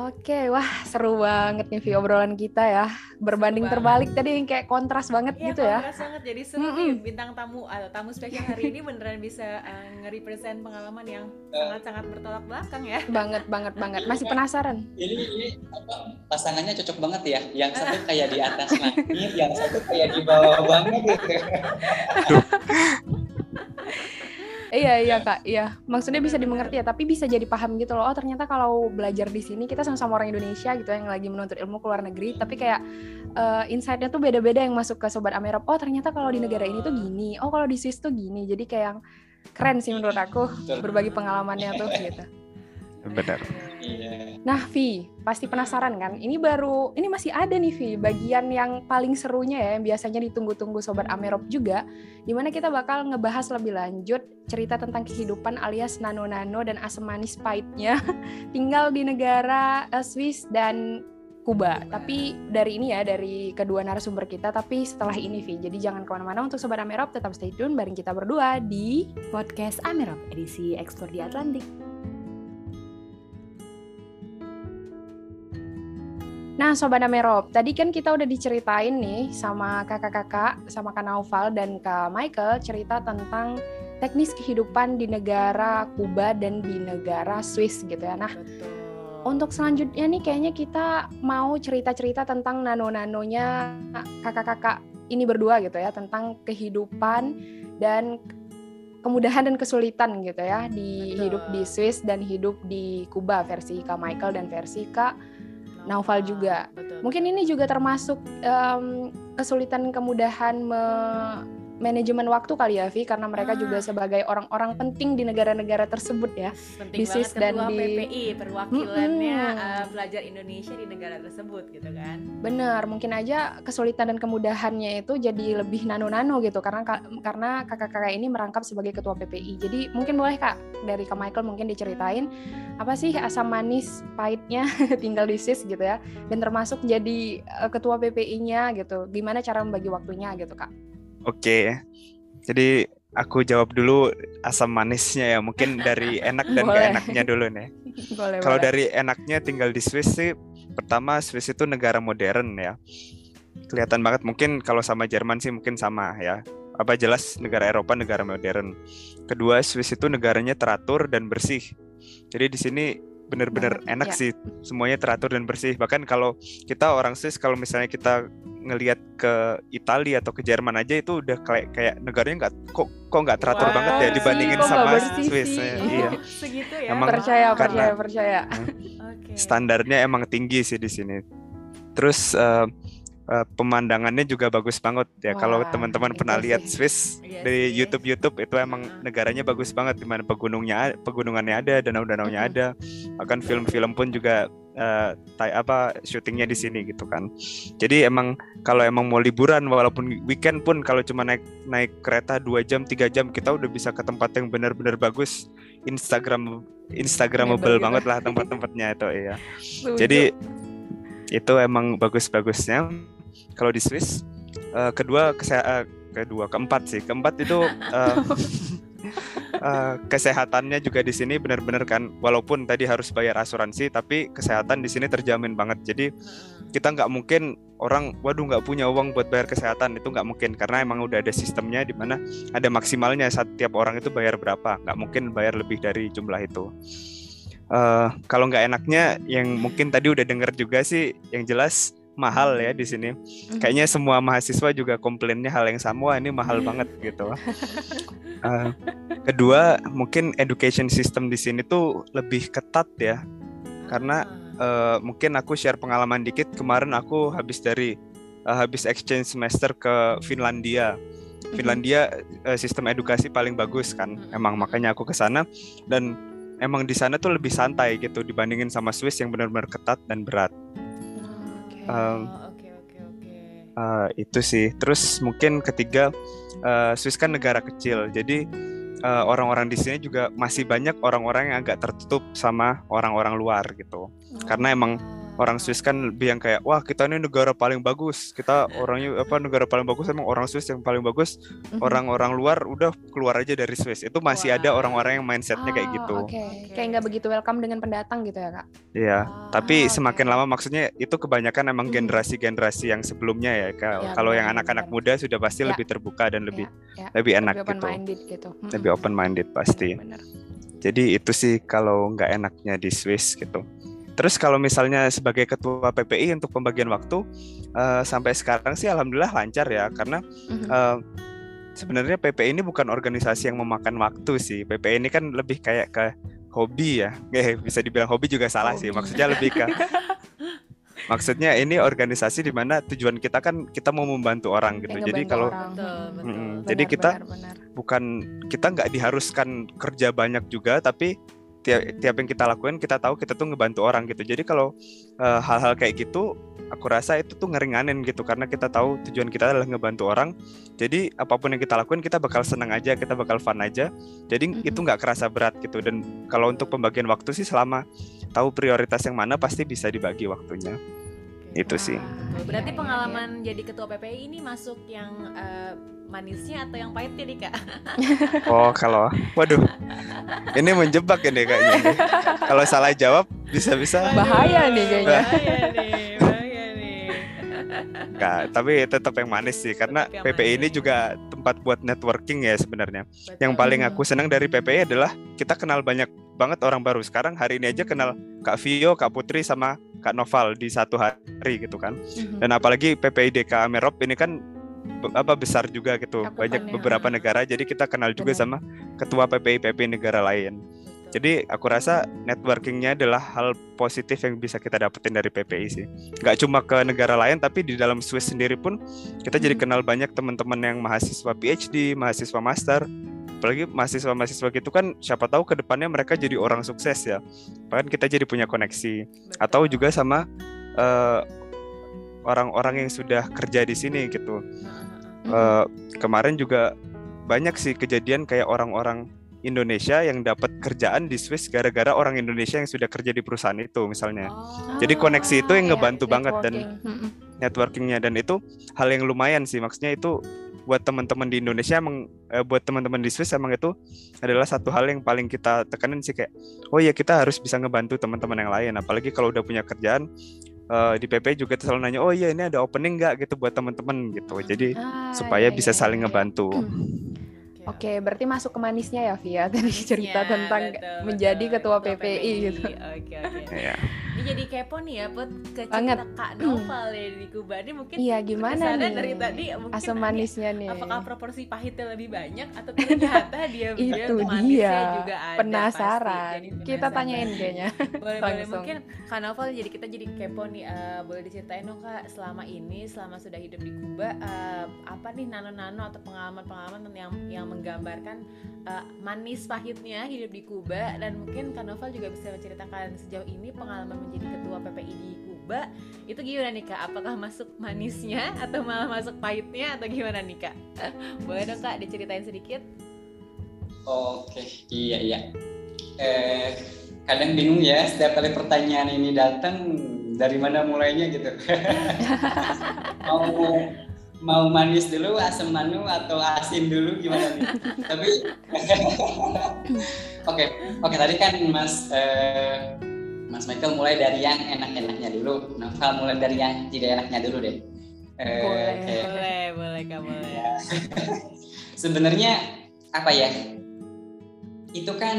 Oke, wah seru banget nih Vi obrolan kita ya. Berbanding banget. terbalik tadi yang kayak kontras banget Iya, gitu ya. kontras banget. Jadi seru Mm-mm. nih bintang tamu atau tamu spesial hari ini beneran bisa uh, nge-represent pengalaman yang sangat-sangat bertolak belakang ya. Banget banget banget. Masih penasaran? Ini ini apa pasangannya cocok banget ya. Yang satu kayak di atas langit, yang satu kayak di bawah banget gitu. Iya iya kak, iya. Maksudnya bisa dimengerti ya, tapi bisa jadi paham gitu loh. Oh ternyata kalau belajar di sini kita sama-sama orang Indonesia gitu yang lagi menuntut ilmu ke luar negeri, tapi kayak eh, insight-nya tuh beda-beda yang masuk ke sobat Amerop. Oh ternyata kalau di negara ini tuh gini. Oh kalau di Swiss tuh gini. Jadi kayak yang keren sih menurut aku berbagi pengalamannya tuh gitu. Benar. Iya. Nah, Vi, pasti penasaran kan? Ini baru, ini masih ada nih, Vi, bagian yang paling serunya ya, yang biasanya ditunggu-tunggu Sobat Amerop juga, di mana kita bakal ngebahas lebih lanjut cerita tentang kehidupan alias nano-nano dan asam manis pahitnya tinggal di negara eh, Swiss dan Kuba. Tapi dari ini ya, dari kedua narasumber kita, tapi setelah ini, Vi. Jadi jangan ke mana-mana untuk Sobat Amerop, tetap stay tune bareng kita berdua di Podcast Amerop edisi Ekspor di Atlantik. Nah, Sobat Amerop, tadi kan kita udah diceritain nih sama kakak-kakak, sama Kak Naufal dan Kak Michael cerita tentang teknis kehidupan di negara Kuba dan di negara Swiss gitu ya. Nah, Betul. untuk selanjutnya nih kayaknya kita mau cerita-cerita tentang nano-nanonya kakak-kakak ini berdua gitu ya, tentang kehidupan dan kemudahan dan kesulitan gitu ya di Betul. hidup di Swiss dan hidup di Kuba versi Kak Michael dan versi Kak Naufal juga. Betul. Mungkin ini juga termasuk em, kesulitan kemudahan me- manajemen waktu kali ya, Vi, karena mereka Ah. juga sebagai orang-orang penting di negara-negara tersebut ya. penting di banget dan di- PPI perwakilannya Mm-mm. uh, pelajar Indonesia di negara tersebut gitu kan. Benar, mungkin aja kesulitan dan kemudahannya itu jadi lebih nano-nano gitu karena ka- karena kakak-kakak ini merangkap sebagai ketua PPI. Jadi mungkin boleh Kak dari Kak Michael mungkin diceritain apa sih asam manis pahitnya tinggal di Swiss gitu ya dan termasuk jadi eh, ketua PPI-nya gitu. Gimana cara membagi waktunya gitu Kak? Oke. Jadi aku jawab dulu asam manisnya ya. Mungkin dari enak dan Boleh. gak enaknya dulu nih. boleh Kalau boleh. dari enaknya tinggal di Swiss sih, pertama Swiss itu negara modern ya. Kelihatan banget mungkin kalau sama Jerman sih mungkin sama ya. Apa jelas negara Eropa negara modern. Kedua Swiss itu negaranya teratur dan bersih. Jadi di sini benar-benar Banget, enak ya. sih semuanya teratur dan bersih. Bahkan kalau kita orang Swiss kalau misalnya kita ngelihat ke Italia atau ke Jerman aja itu udah kayak kayak negaranya nggak kok kok nggak teratur Wah, banget ya sih, dibandingin nggak sama Swiss. sih? Iya. Segitu ya. Emang percaya Wah. percaya karena- percaya. Oke. standarnya emang tinggi sih di sini. Terus eh, eh, pemandangannya juga bagus banget ya. Kalau teman-teman pernah itu lihat sih. Swiss Iya di sih. YouTube YouTube itu emang negaranya bagus banget di mana pegunungnya pegunungannya ada, danau-danaunya Mhm. ada. Bahkan film-film pun juga eh, tay- apa syutingnya di sini gitu kan. Jadi emang kalau emang mau liburan walaupun weekend pun kalau cuma naik naik kereta dua jam tiga jam kita udah bisa ke tempat yang benar-benar bagus. Instagram Instagramable banget lah tempat-tempatnya itu iya. Setuju. Jadi itu emang bagus-bagusnya kalau di Swiss. Eh, kedua kese- eh, kedua keempat sih keempat itu eh, eh, kesehatannya juga di sini benar-benar kan walaupun tadi harus bayar asuransi tapi kesehatan di sini terjamin banget. Jadi kita nggak mungkin orang waduh nggak punya uang buat bayar kesehatan itu nggak mungkin karena emang udah ada sistemnya di mana ada maksimalnya setiap orang itu bayar berapa nggak mungkin bayar lebih dari jumlah itu Eh, kalau nggak enaknya yang mungkin tadi udah denger juga sih yang jelas mahal ya di sini kayaknya semua mahasiswa juga komplainnya hal yang sama wah ini mahal banget gitu Eh, kedua mungkin education system di sini tuh lebih ketat ya karena eh, mungkin aku share pengalaman dikit kemarin aku habis dari eh, habis exchange semester ke Finlandia. Finlandia eh, sistem edukasi paling bagus kan. Mhm. Emang makanya aku ke sana dan emang di sana tuh lebih santai gitu dibandingin sama Swiss yang benar-benar ketat dan berat. Oh, Oke oke oke. Eh, itu sih. Terus mungkin ketiga eh, Swiss kan negara kecil. Jadi eh, orang-orang di sini juga masih banyak orang-orang yang agak tertutup sama orang-orang luar gitu. Karena emang orang Swiss kan lebih yang kayak wah kita ini negara paling bagus kita orangnya apa negara paling bagus emang orang Swiss yang paling bagus Mhm. orang-orang luar udah keluar aja dari Swiss itu masih ada Wah. orang-orang yang mindsetnya kayak Oh, gitu Oke, Oke. kayak nggak begitu welcome dengan pendatang gitu ya kak? Iya Ah, tapi oke. semakin lama maksudnya itu kebanyakan emang Mhm. generasi-generasi yang sebelumnya ya Ka- Ya, kalau yang anak-anak muda sudah pasti Ya. lebih terbuka dan lebih ya. lebih enak Lebih open gitu minded gitu. Mhm. lebih open minded pasti Bener, bener. Jadi itu sih kalau nggak enaknya di Swiss gitu. Terus kalau misalnya sebagai ketua PPI untuk pembagian waktu eh, sampai sekarang sih alhamdulillah lancar ya karena Mhm. eh, sebenarnya PPI ini bukan organisasi yang memakan waktu sih. PPI ini kan lebih kayak ke hobi ya. Eh, bisa dibilang hobi juga salah sih. Hobi. Maksudnya lebih ke Maksudnya ini organisasi di mana tujuan kita kan kita mau membantu orang gitu. Kayak Jadi kalau orang. Betul, betul. Mm-mm. Benar, Jadi kita benar, benar. bukan kita nggak diharuskan kerja banyak juga tapi tiap tiap yang kita lakukan kita tahu kita tuh ngebantu orang gitu. Jadi kalau eh, hal-hal kayak gitu aku rasa itu tuh ngeringanin gitu. Karena kita tahu tujuan kita adalah ngebantu orang. Jadi apa pun yang kita lakukan kita bakal senang aja kita bakal fun aja. Jadi Mhm. itu nggak kerasa berat gitu. Dan kalau untuk pembagian waktu sih selama tahu prioritas yang mana pasti bisa dibagi waktunya. Itu sih Berarti pengalaman jadi ketua PPI ini masuk yang eh, manisnya atau yang pahitnya nih kak? oh kalau waduh ini menjebak ini kayaknya kalau salah jawab bisa-bisa Bahaya nih kayaknya. Bahaya nih. Nggak, tapi tetap yang manis sih karena yang PPI ini juga tempat buat networking ya sebenarnya. Yang paling aku senang dari PPI adalah kita kenal banyak banget orang baru. Sekarang hari ini aja kenal Kak Vio, Kak Putri sama Kak Noval di satu hari gitu kan. Mhm. Dan apalagi PPI DK Amerop ini kan apa besar juga gitu. Banyak beberapa negara jadi kita kenal juga Benar. sama ketua PPI PPI negara lain. Jadi aku rasa networkingnya adalah hal positif yang bisa kita dapetin dari PPI sih. Nggak cuma ke negara lain, tapi di dalam Swiss sendiri pun kita jadi Mhm. kenal banyak teman-teman yang mahasiswa PhD, mahasiswa master. Apalagi mahasiswa-mahasiswa gitu kan, siapa tahu ke depannya mereka jadi orang sukses ya. Bahkan kita jadi punya koneksi. Betul. Atau juga sama eh, orang-orang yang sudah kerja di sini gitu. Eh, kemarin juga banyak sih kejadian kayak orang-orang Indonesia yang dapat kerjaan di Swiss gara-gara orang Indonesia yang sudah kerja di perusahaan itu misalnya. Oh. Jadi koneksi itu yang iya, ngebantu banget dan- networking. Networkingnya. Dan itu hal yang lumayan sih. Maksudnya itu buat teman-teman di Indonesia emang eh, buat teman-teman di Swiss emang itu adalah satu hal yang paling kita tekanin sih kayak oh ya kita harus bisa ngebantu teman-teman yang lain. Apalagi kalau udah punya kerjaan eh, di PP juga selalu nanya oh iya ini ada opening nggak? Gitu buat teman-teman gitu. Jadi Ah, supaya iya, bisa iya, saling iya. ngebantu Oke, berarti masuk ke manisnya ya Via tadi cerita tentang betul, menjadi betul. ketua PPI gitu. Oke oke. ya Ini jadi kepo nih ya buat ke Banget. Kak Noval ya di Kuba ini mungkin Iya, gimana nih? dari tadi mungkin Asam manisnya nih. apakah proporsi pahitnya lebih banyak atau ternyata dia Itu manisnya dia. juga ada Penasaran. pasti. Jadi Kita penasaran. tanyain kayaknya. boleh boleh mungkin Kak Novel jadi kita jadi kepo nih eh, boleh diceritain dong Kak selama ini selama sudah hidup di Kuba eh, apa nih nano-nano atau pengalaman-pengalaman yang yang menggambarkan eh, manis pahitnya hidup di Kuba. Dan mungkin Kak Novel juga bisa menceritakan sejauh ini pengalaman menjadi ketua PPI di Kuba. Itu gimana nih Kak? Apakah masuk manisnya atau malah masuk pahitnya atau gimana nih Kak? Boleh dong Kak diceritain sedikit. Oke, iya iya. Eh, kadang bingung ya setiap kali pertanyaan ini datang dari mana mulainya gitu. mau mau manis dulu, asam manu atau asin dulu gimana nih? Tapi oke oke tadi kan Mas eh, Mas Michael mulai dari yang enak-enaknya dulu. Novel mulai dari yang tidak enaknya dulu deh. Eh, Boleh. boleh boleh Kak boleh sebenarnya apa ya itu kan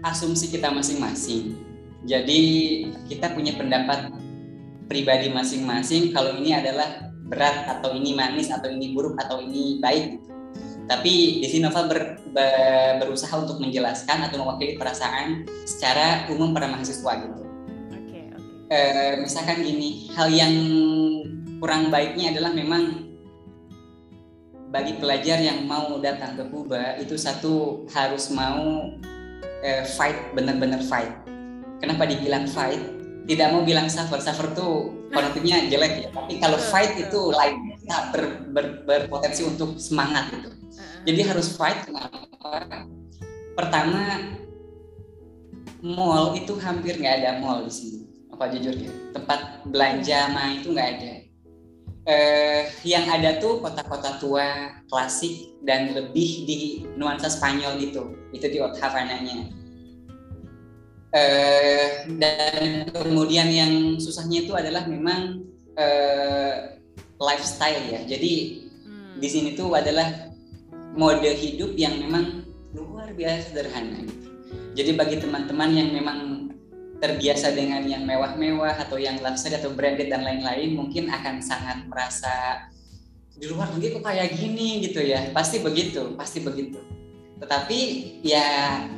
asumsi kita masing-masing jadi kita punya pendapat pribadi masing-masing kalau ini adalah berat atau ini manis atau ini buruk atau ini baik gitu. tapi di sini Nova ber- be- berusaha untuk menjelaskan atau mewakili perasaan secara umum para mahasiswa gitu oke oke eh, misalkan gini, hal yang kurang baiknya adalah memang bagi pelajar yang mau datang ke Kuba itu satu harus mau eh, fight benar-benar fight. Kenapa dibilang fight? Tidak mau bilang suffer, suffer tuh konotasinya jelek ya. Tapi kalau fight itu lain, nah, ber- ber- berpotensi untuk semangat gitu. Jadi harus fight kenapa? Pertama, mall itu hampir nggak ada mall di sini. apa jujur ya tempat belanja main itu nggak ada eh, yang ada tuh kota-kota tua klasik dan lebih di nuansa Spanyol gitu itu di Havananya eh, dan kemudian yang susahnya itu adalah memang eh, lifestyle ya jadi Hmm. di sini tuh adalah mode hidup yang memang luar biasa sederhana gitu. Jadi bagi teman-teman yang memang terbiasa dengan yang mewah-mewah atau yang luxury atau branded dan lain-lain mungkin akan sangat merasa di luar negeri kok kayak gini gitu ya. Pasti begitu, pasti begitu. Tetapi ya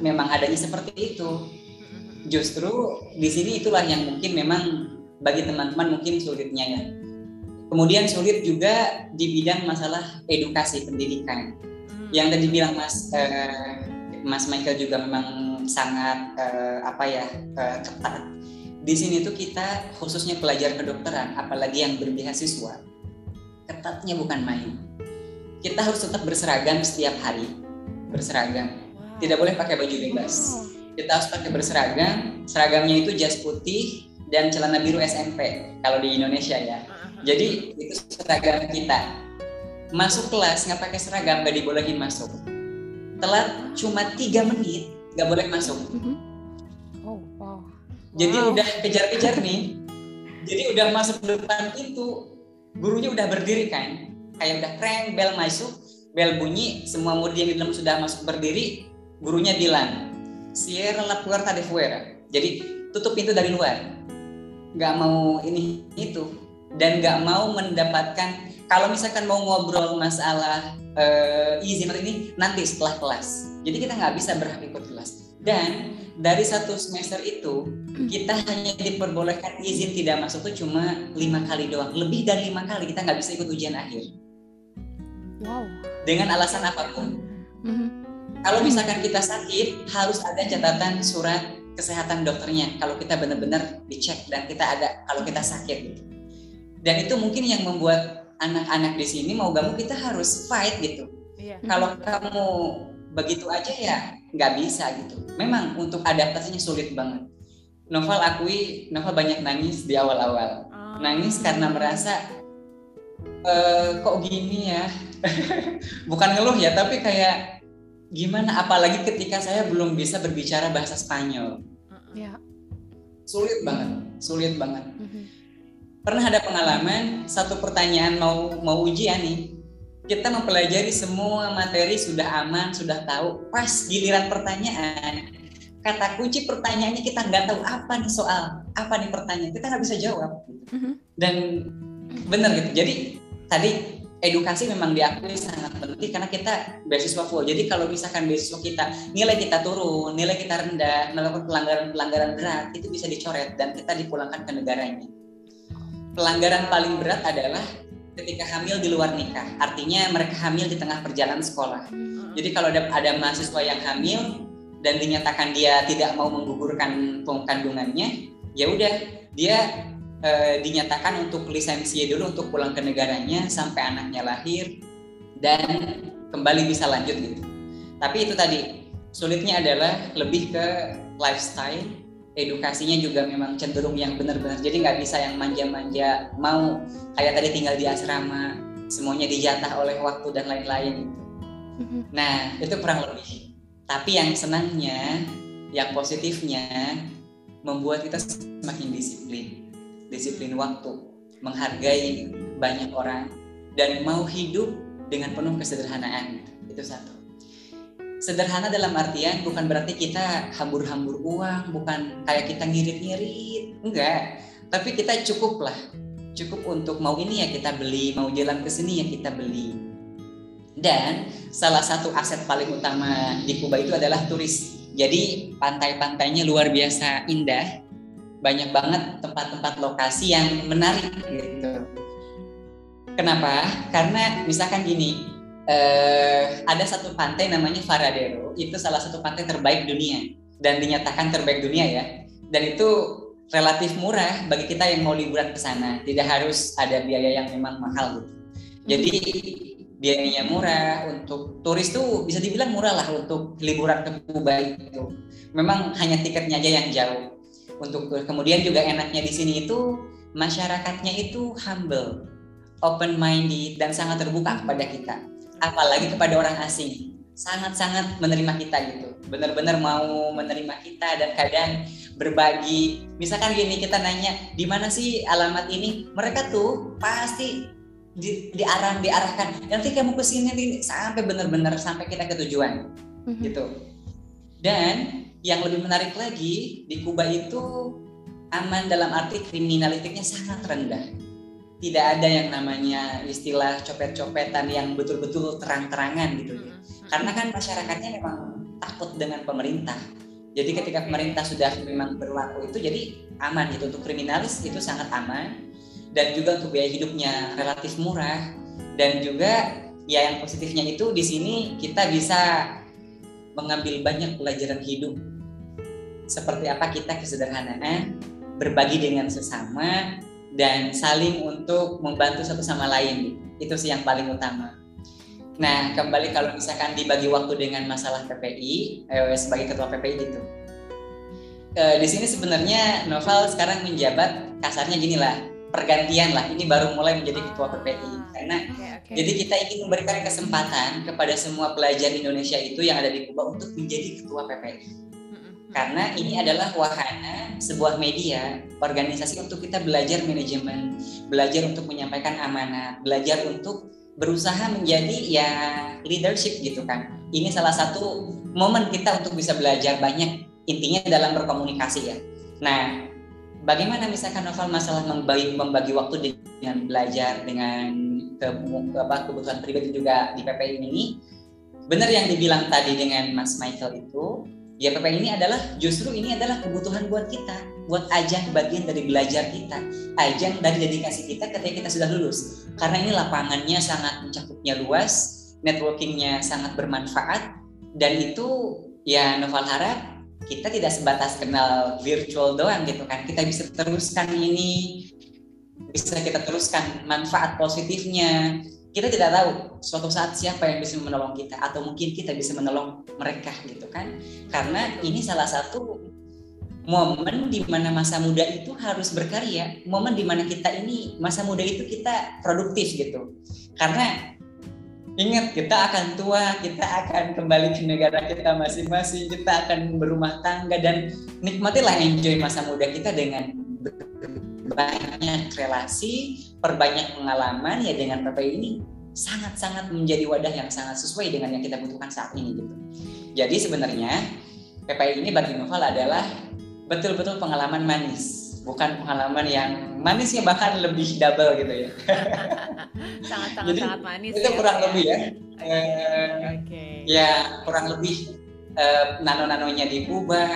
memang adanya seperti itu. Justru di sini itulah yang mungkin memang bagi teman-teman mungkin sulitnya ya. Kemudian sulit juga di bidang masalah edukasi pendidikan Hmm. yang tadi bilang Mas eh, Mas Michael juga memang sangat eh, apa ya eh, ketat. Di sini tuh kita khususnya pelajar kedokteran, apalagi yang berbeasiswa, ketatnya bukan main. Kita harus tetap berseragam setiap hari, berseragam. Tidak boleh pakai baju bebas. Kita harus pakai berseragam. Seragamnya itu jas putih dan celana biru SMP kalau di Indonesia ya. Jadi itu seragam kita. Masuk kelas nggak pakai seragam nggak dibolehin masuk. Telat cuma tiga menit nggak boleh masuk. Mhm. Oh, wow. Jadi Wow. udah kejar-kejar nih. Jadi udah masuk depan pintu, gurunya udah berdiri kan. Kayak udah kreng, bel masuk, bel bunyi, semua murid yang di dalam sudah masuk berdiri, gurunya bilang, Cierra la puerta de fuera. Jadi tutup pintu dari luar. Nggak mau ini itu dan nggak mau mendapatkan kalau misalkan mau ngobrol masalah eh, izin atau ini nanti setelah kelas. Jadi kita nggak bisa berhak ikut kelas. Dan dari satu semester itu kita hanya diperbolehkan izin tidak masuk tuh cuma lima kali doang. Lebih dari lima kali kita nggak bisa ikut ujian akhir Wow. dengan alasan apa pun. Mhm. Kalau misalkan kita sakit harus ada catatan surat kesehatan dokternya. Kalau kita benar-benar dicek dan kita ada kalau kita sakit. Dan itu mungkin yang membuat anak-anak di sini mau gak mau kita harus fight gitu. Iya. Kalau kamu begitu aja ya nggak bisa gitu. Memang untuk adaptasinya sulit banget. Novel akui, Novel banyak nangis di awal-awal. Ah. Nangis karena merasa eh kok gini ya. Bukan ngeluh ya, tapi kayak gimana apalagi ketika saya belum bisa berbicara bahasa Spanyol. Ya. Sulit banget, sulit banget. Mhm. Pernah ada pengalaman satu pertanyaan mau mau ujian nih. Kita mempelajari semua materi sudah aman, sudah tahu. Pas giliran pertanyaan, kata kunci pertanyaannya kita nggak tahu apa nih soal, apa nih pertanyaan. Kita nggak bisa jawab. Mhm. Dan benar gitu. Jadi tadi edukasi memang diakui sangat penting karena kita beasiswa full. Jadi kalau misalkan beasiswa kita nilai kita turun, nilai kita rendah, melakukan pelanggaran-pelanggaran berat itu bisa dicoret dan kita dipulangkan ke negaranya. Pelanggaran paling berat adalah ketika hamil di luar nikah. Artinya mereka hamil di tengah perjalanan sekolah. Jadi kalau ada, ada mahasiswa yang hamil dan dinyatakan dia tidak mau menggugurkan kandungannya, ya udah dia eh, dinyatakan untuk lisensi dulu untuk pulang ke negaranya sampai anaknya lahir dan kembali bisa lanjut gitu. Tapi itu tadi sulitnya adalah lebih ke lifestyle, edukasinya juga memang cenderung yang benar-benar. Jadi nggak bisa yang manja-manja mau kayak tadi tinggal di asrama, semuanya dijatah oleh waktu dan lain-lain gitu. Mhm. Nah, itu kurang lebih. Tapi yang senangnya, yang positifnya membuat kita semakin disiplin. Disiplin waktu, menghargai banyak orang dan mau hidup dengan penuh kesederhanaan. Itu satu. Sederhana dalam artian bukan berarti kita hambur-hambur uang, bukan kayak kita ngirit-ngirit, enggak. Tapi kita cukup lah, cukup untuk mau ini ya kita beli, mau jalan ke sini ya kita beli. Dan salah satu aset paling utama di Kuba itu adalah turis. Jadi pantai-pantainya luar biasa indah, banyak banget tempat-tempat lokasi yang menarik gitu. Kenapa? Karena misalkan gini, eh, ada satu pantai namanya Varadero, itu salah satu pantai terbaik dunia dan dinyatakan terbaik dunia ya. Dan itu relatif murah bagi kita yang mau liburan ke sana, tidak harus ada biaya yang memang mahal gitu. Jadi biayanya murah untuk turis tuh bisa dibilang murah lah untuk liburan ke Kuba itu. Memang hanya tiketnya aja yang jauh. Untuk kemudian juga enaknya di sini itu masyarakatnya itu humble, open minded dan sangat terbuka kepada kita, apalagi kepada orang asing. Sangat-sangat menerima kita gitu. Benar-benar mau menerima kita dan kadang berbagi. Misalkan gini kita nanya, "Di mana sih alamat ini?" Mereka tuh pasti di, diarah diarahkan nanti kamu ke sini sampai benar-benar sampai kita ke tujuan mm-hmm. gitu dan yang lebih menarik lagi di Kuba itu aman dalam arti kriminalitasnya sangat rendah. Tidak ada yang namanya istilah copet-copetan yang betul-betul terang-terangan gitu. Ya karena kan masyarakatnya memang takut dengan pemerintah. Jadi ketika pemerintah sudah memang berlaku itu jadi aman gitu. Untuk kriminalis itu sangat aman. Dan juga untuk biaya hidupnya relatif murah. Dan juga ya yang positifnya itu di sini kita bisa mengambil banyak pelajaran hidup seperti apa kita kesederhanaan berbagi dengan sesama dan saling untuk membantu satu sama lain. Itu sih yang paling utama. Nah kembali kalau misalkan dibagi waktu dengan masalah PPI eh, sebagai ketua PPI gitu. Eh, di sini sebenarnya Novel sekarang menjabat kasarnya gini lah pergantian lah. Ini baru mulai menjadi ketua PPI karena okay, okay. jadi kita ingin memberikan kesempatan kepada semua pelajar Indonesia itu yang ada di Kuba untuk menjadi ketua PPI karena ini adalah wahana sebuah media organisasi untuk kita belajar manajemen belajar untuk menyampaikan amanah belajar untuk berusaha menjadi ya leadership gitu kan. Ini salah satu momen kita untuk bisa belajar banyak intinya dalam berkomunikasi ya. Nah bagaimana misalkan novel masalah membagi, membagi waktu dengan belajar dengan ke, apa, kebutuhan pribadi juga di PPI ini? Benar yang dibilang tadi dengan Mas Michael itu ya PPI ini adalah justru ini adalah kebutuhan buat kita buat ajang bagian dari belajar kita. Ajang dari dedikasi kita ketika kita sudah lulus. Karena ini lapangannya sangat mencakupnya luas networkingnya sangat bermanfaat dan itu ya Novel harap kita tidak sebatas kenal virtual doang gitu kan. Kita bisa teruskan ini bisa kita teruskan manfaat positifnya kita tidak tahu suatu saat siapa yang bisa menolong kita atau mungkin kita bisa menolong mereka gitu kan. Karena ini salah satu momen di mana masa muda itu harus berkarya. Momen di mana kita ini masa muda itu kita produktif gitu. Karena Ingat, kita akan tua, kita akan kembali ke negara kita masing-masing, kita akan berumah tangga dan nikmatilah enjoy masa muda kita dengan banyak relasi, perbanyak pengalaman ya dengan PPI ini sangat-sangat menjadi wadah yang sangat sesuai dengan yang kita butuhkan saat ini gitu. Jadi sebenarnya PPI ini bagi Novel adalah betul-betul pengalaman manis bukan pengalaman yang manis ya bahkan lebih double gitu ya. sangat sangat manis. Itu ya, kurang ya. lebih ya. Oke. Okay. okay. Ya kurang lebih uh, nano-nanonya diubah.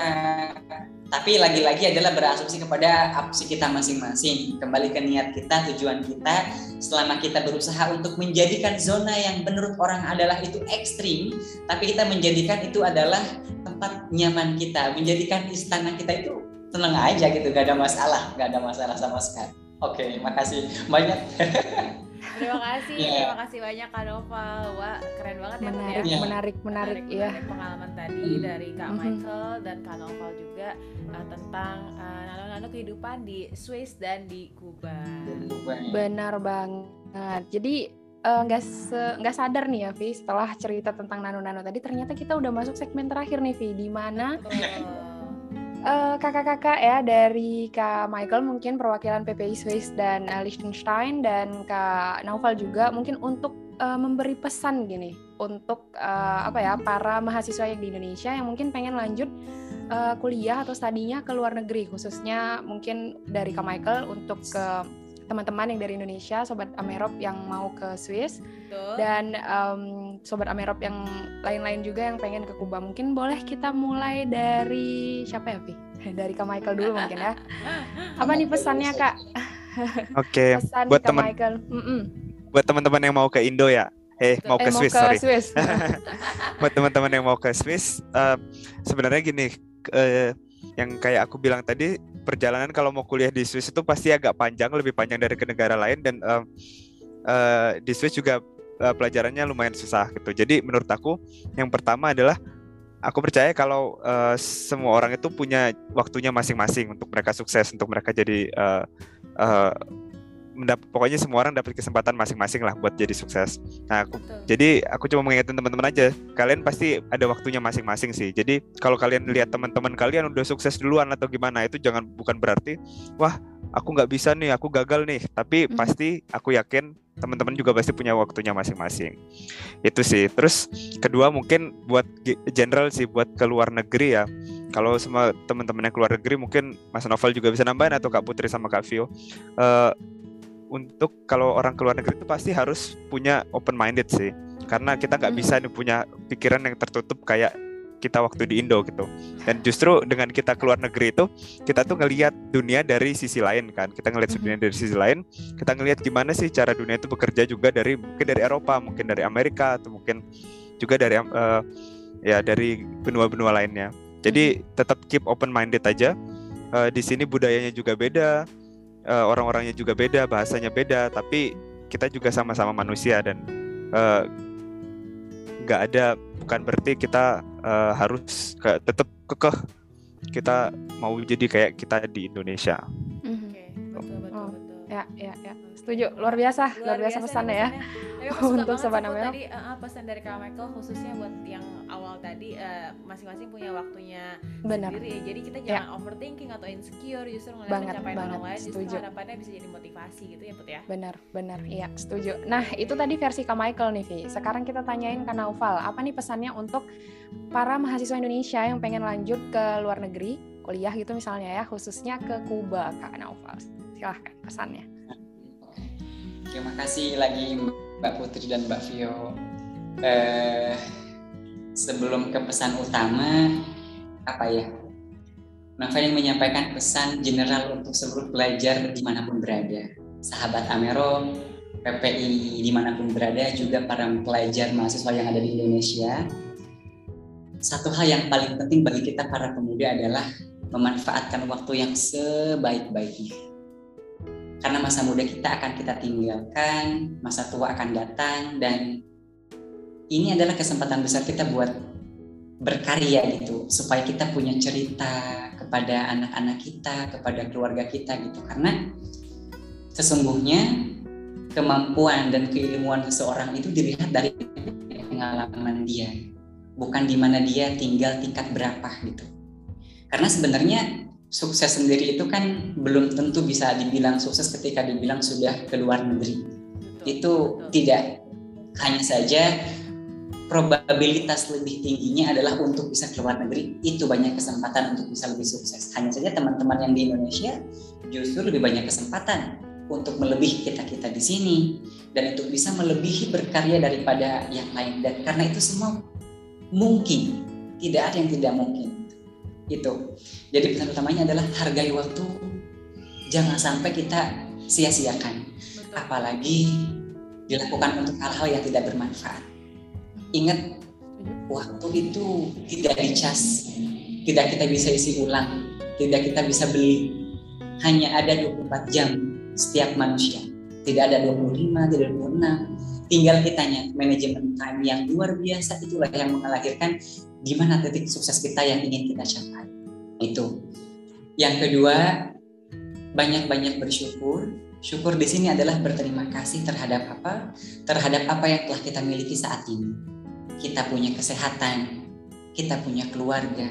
Tapi lagi-lagi adalah berasumsi kepada opsi kita masing-masing. Kembali ke niat kita, tujuan kita. Selama kita berusaha untuk menjadikan zona yang menurut orang adalah itu ekstrim, tapi kita menjadikan itu adalah tempat nyaman kita, menjadikan istana kita itu tenang aja gitu gak ada masalah gak ada masalah sama sekali oke okay, makasih banyak terima kasih yeah. terima kasih banyak kak Nova. Wah keren banget ya menarik ya. Menarik menarik, menarik ya pengalaman tadi mm. dari kak mm -hmm. Michael dan kak Nova juga uh, tentang uh, nano-nano kehidupan di Swiss dan di Kuba. Benar banget. Jadi eh, nggak uh, nggak sadar nih ya Vi setelah cerita tentang nano-nano tadi ternyata kita udah masuk segmen terakhir nih Vi di mana eh, kakak-kakak ya dari Kak Michael mungkin perwakilan PPI Swiss dan uh, Liechtenstein dan Kak Naufal juga mungkin untuk uh, memberi pesan gini untuk uh, apa ya para mahasiswa yang di Indonesia yang mungkin pengen lanjut uh, kuliah atau studinya ke luar negeri khususnya mungkin dari Kak Michael untuk ke teman-teman yang dari Indonesia, sobat Amerop yang mau ke Swiss, Betul. dan um, sobat Amerop yang lain-lain juga yang pengen ke Kuba. Mungkin boleh kita mulai dari siapa ya, Vi? Dari Kak Michael dulu mungkin ya. Apa nih pesannya Kak? Oke, okay. buat teman buat teman-teman yang mau ke Indo ya. Eh, mau eh, ke Swiss, ke sorry. Swiss. buat teman-teman yang mau ke Swiss, uh, sebenarnya gini, uh, yang kayak aku bilang tadi perjalanan kalau mau kuliah di Swiss itu pasti agak panjang lebih panjang dari ke negara lain dan uh, uh, di Swiss juga uh, pelajarannya lumayan susah gitu. Jadi menurut aku yang pertama adalah aku percaya kalau uh, semua orang itu punya waktunya masing-masing untuk mereka sukses, untuk mereka jadi uh, uh, pokoknya semua orang dapat kesempatan masing-masing lah buat jadi sukses. Nah, aku, jadi aku cuma mengingatkan teman-teman aja, kalian pasti ada waktunya masing-masing sih. Jadi kalau kalian lihat teman-teman kalian udah sukses duluan atau gimana, itu jangan bukan berarti, wah aku nggak bisa nih, aku gagal nih. Tapi hmm. pasti aku yakin teman-teman juga pasti punya waktunya masing-masing. Itu sih. Terus kedua mungkin buat general sih buat ke luar negeri ya. Kalau semua teman-teman yang keluar negeri mungkin Mas Novel juga bisa nambahin atau Kak Putri sama Kak Vio. Uh, untuk kalau orang keluar negeri itu pasti harus punya open minded sih. Karena kita nggak bisa nih punya pikiran yang tertutup kayak kita waktu di Indo gitu. Dan justru dengan kita keluar negeri itu kita tuh ngelihat dunia dari sisi lain kan. Kita ngelihat dunia dari sisi lain kita ngelihat gimana sih cara dunia itu bekerja juga dari mungkin dari Eropa mungkin dari Amerika atau mungkin juga dari uh, ya dari benua-benua lainnya. Jadi tetap keep open minded aja. Uh, di sini budayanya juga beda uh, orang-orangnya juga beda, bahasanya beda, tapi kita juga sama-sama manusia dan nggak uh, ada bukan berarti kita uh, harus ke, tetap kekeh kita mau jadi kayak kita di Indonesia. Mm-hmm. Oke, betul betul oh, betul. Ya, ya, ya. Setuju. Luar biasa, luar, luar biasa, biasa pesannya ya. Untuk sobat Amel. Tadi uh, pesan dari Kak Michael khususnya buat yang awal tadi uh, masing-masing punya waktunya Benar. sendiri ya. Jadi kita ya. jangan ya. overthinking atau insecure justru ngeliat banget, pencapaian banget, orang lain justru harapannya bisa jadi motivasi gitu ya Put ya. Benar, benar. Iya, setuju. Nah, itu tadi versi Kak Michael nih, Vi. Sekarang kita tanyain ke Naufal, apa nih pesannya untuk para mahasiswa Indonesia yang pengen lanjut ke luar negeri, kuliah gitu misalnya ya, khususnya ke Kuba, Kak Naufal. Silahkan pesannya. Terima kasih lagi Mbak Putri dan Mbak Vio. Eh, sebelum ke pesan utama, apa ya? Novel yang menyampaikan pesan general untuk seluruh pelajar di mana pun berada. Sahabat Amero, PPI di mana pun berada, juga para pelajar mahasiswa yang ada di Indonesia. Satu hal yang paling penting bagi kita para pemuda adalah memanfaatkan waktu yang sebaik-baiknya karena masa muda kita akan kita tinggalkan, masa tua akan datang dan ini adalah kesempatan besar kita buat berkarya gitu supaya kita punya cerita kepada anak-anak kita, kepada keluarga kita gitu. Karena sesungguhnya kemampuan dan keilmuan seseorang itu dilihat dari pengalaman dia, bukan di mana dia tinggal tingkat berapa gitu. Karena sebenarnya sukses sendiri itu kan belum tentu bisa dibilang sukses ketika dibilang sudah ke luar negeri. Betul, itu betul. tidak hanya saja probabilitas lebih tingginya adalah untuk bisa ke luar negeri itu banyak kesempatan untuk bisa lebih sukses. Hanya saja teman-teman yang di Indonesia justru lebih banyak kesempatan untuk melebihi kita kita di sini dan untuk bisa melebihi berkarya daripada yang lain dan karena itu semua mungkin tidak ada yang tidak mungkin itu jadi pesan utamanya adalah hargai waktu. Jangan sampai kita sia-siakan. Apalagi dilakukan untuk hal-hal yang tidak bermanfaat. Ingat waktu itu tidak dicas tidak kita bisa isi ulang tidak kita bisa beli. Hanya ada 24 jam setiap manusia. Tidak ada 25 tidak ada 26 tinggal kitanya manajemen time yang luar biasa itulah yang melahirkan di mana titik sukses kita yang ingin kita capai. Itu. Yang kedua, banyak-banyak bersyukur. Syukur di sini adalah berterima kasih terhadap apa? Terhadap apa yang telah kita miliki saat ini. Kita punya kesehatan, kita punya keluarga,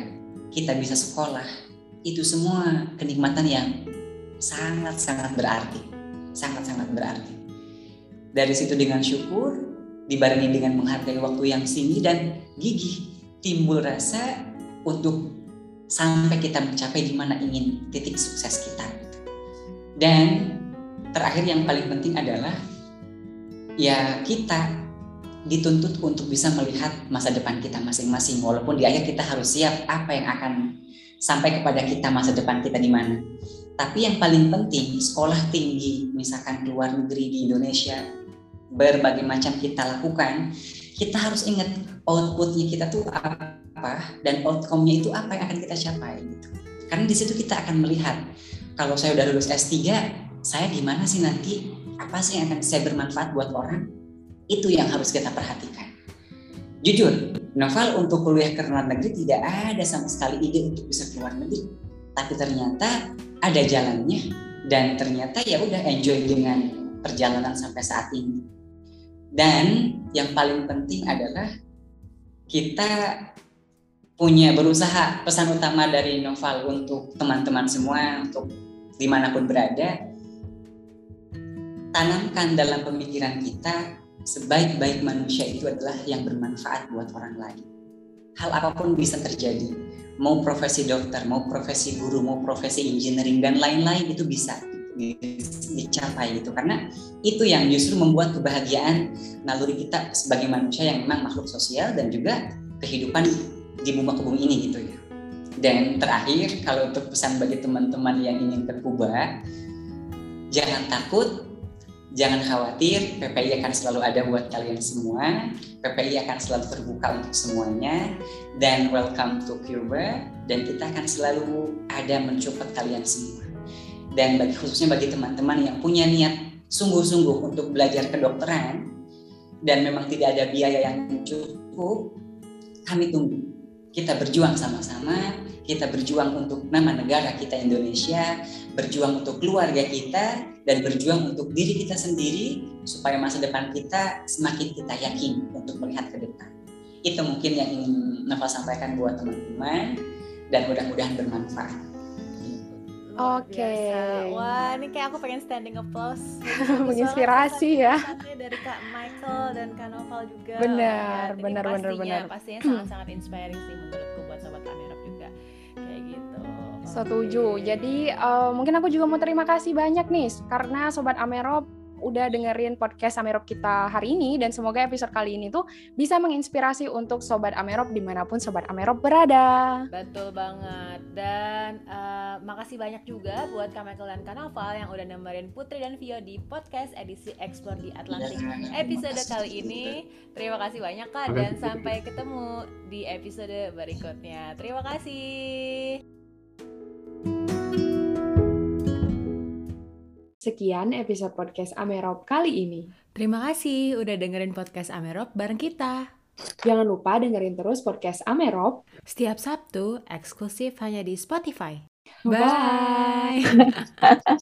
kita bisa sekolah. Itu semua kenikmatan yang sangat-sangat berarti. Sangat-sangat berarti. Dari situ dengan syukur, dibarengi dengan menghargai waktu yang singgi dan gigih timbul rasa untuk sampai kita mencapai di mana ingin titik sukses kita. Dan terakhir yang paling penting adalah ya kita dituntut untuk bisa melihat masa depan kita masing-masing walaupun di akhir kita harus siap apa yang akan sampai kepada kita masa depan kita di mana. Tapi yang paling penting sekolah tinggi misalkan luar negeri di Indonesia berbagai macam kita lakukan kita harus ingat outputnya kita tuh apa dan outcome-nya itu apa yang akan kita capai gitu. Karena di situ kita akan melihat kalau saya udah lulus S3, saya gimana sih nanti? Apa sih yang akan saya bermanfaat buat orang? Itu yang harus kita perhatikan. Jujur, Novel untuk kuliah ke luar negeri tidak ada sama sekali ide untuk bisa keluar negeri, tapi ternyata ada jalannya dan ternyata ya udah enjoy dengan perjalanan sampai saat ini. Dan yang paling penting adalah kita punya berusaha pesan utama dari Noval untuk teman-teman semua untuk di mana pun berada tanamkan dalam pemikiran kita sebaik-baik manusia itu adalah yang bermanfaat buat orang lain. Hal apa pun bisa terjadi. Mau profesi dokter, mau profesi guru, mau profesi engineering dan lain-lain itu bisa dicapai gitu karena itu yang justru membuat kebahagiaan naluri kita sebagai manusia yang memang makhluk sosial dan juga kehidupan di muka bumi ini gitu ya. Dan terakhir kalau untuk pesan bagi teman-teman yang ingin ke jangan takut Jangan khawatir, PPI akan selalu ada buat kalian semua. PPI akan selalu terbuka untuk semuanya. Dan welcome to Cuba. Dan kita akan selalu ada mensupport kalian semua. Dan bagi khususnya bagi teman-teman yang punya niat sungguh-sungguh untuk belajar kedokteran dan memang tidak ada biaya yang cukup, kami tunggu. Kita berjuang sama-sama, kita berjuang untuk nama negara kita Indonesia, berjuang untuk keluarga kita, dan berjuang untuk diri kita sendiri supaya masa depan kita semakin kita yakin untuk melihat ke depan. Itu mungkin yang ingin Nova sampaikan buat teman-teman dan mudah-mudahan bermanfaat. Oke. Okay. Wah, ini kayak aku pengen standing applause. Menginspirasi ya. Dari Kak Michael dan Kak Noval juga. Benar, ya, benar, benar, benar. Pastinya sangat-sangat inspiring sih menurutku buat sobat Amirab juga. Kayak gitu. Setuju. Jadi uh, mungkin aku juga mau terima kasih banyak nih karena sobat Amerop udah dengerin podcast Amerop kita hari ini dan semoga episode kali ini tuh bisa menginspirasi untuk sobat Amerop di mana pun sobat Amerop berada. Betul banget dan uh, makasih banyak juga buat Kak Michael dan Kak Noval yang udah nemerin Putri dan Vio di podcast edisi Explore di Atlantik episode kali ini. Terima kasih banyak Kak dan sampai ketemu di episode berikutnya. Terima kasih. Sekian episode podcast Amerop kali ini. Terima kasih udah dengerin podcast Amerop bareng kita. Jangan lupa dengerin terus podcast Amerop setiap Sabtu eksklusif hanya di Spotify. Bye. Bye.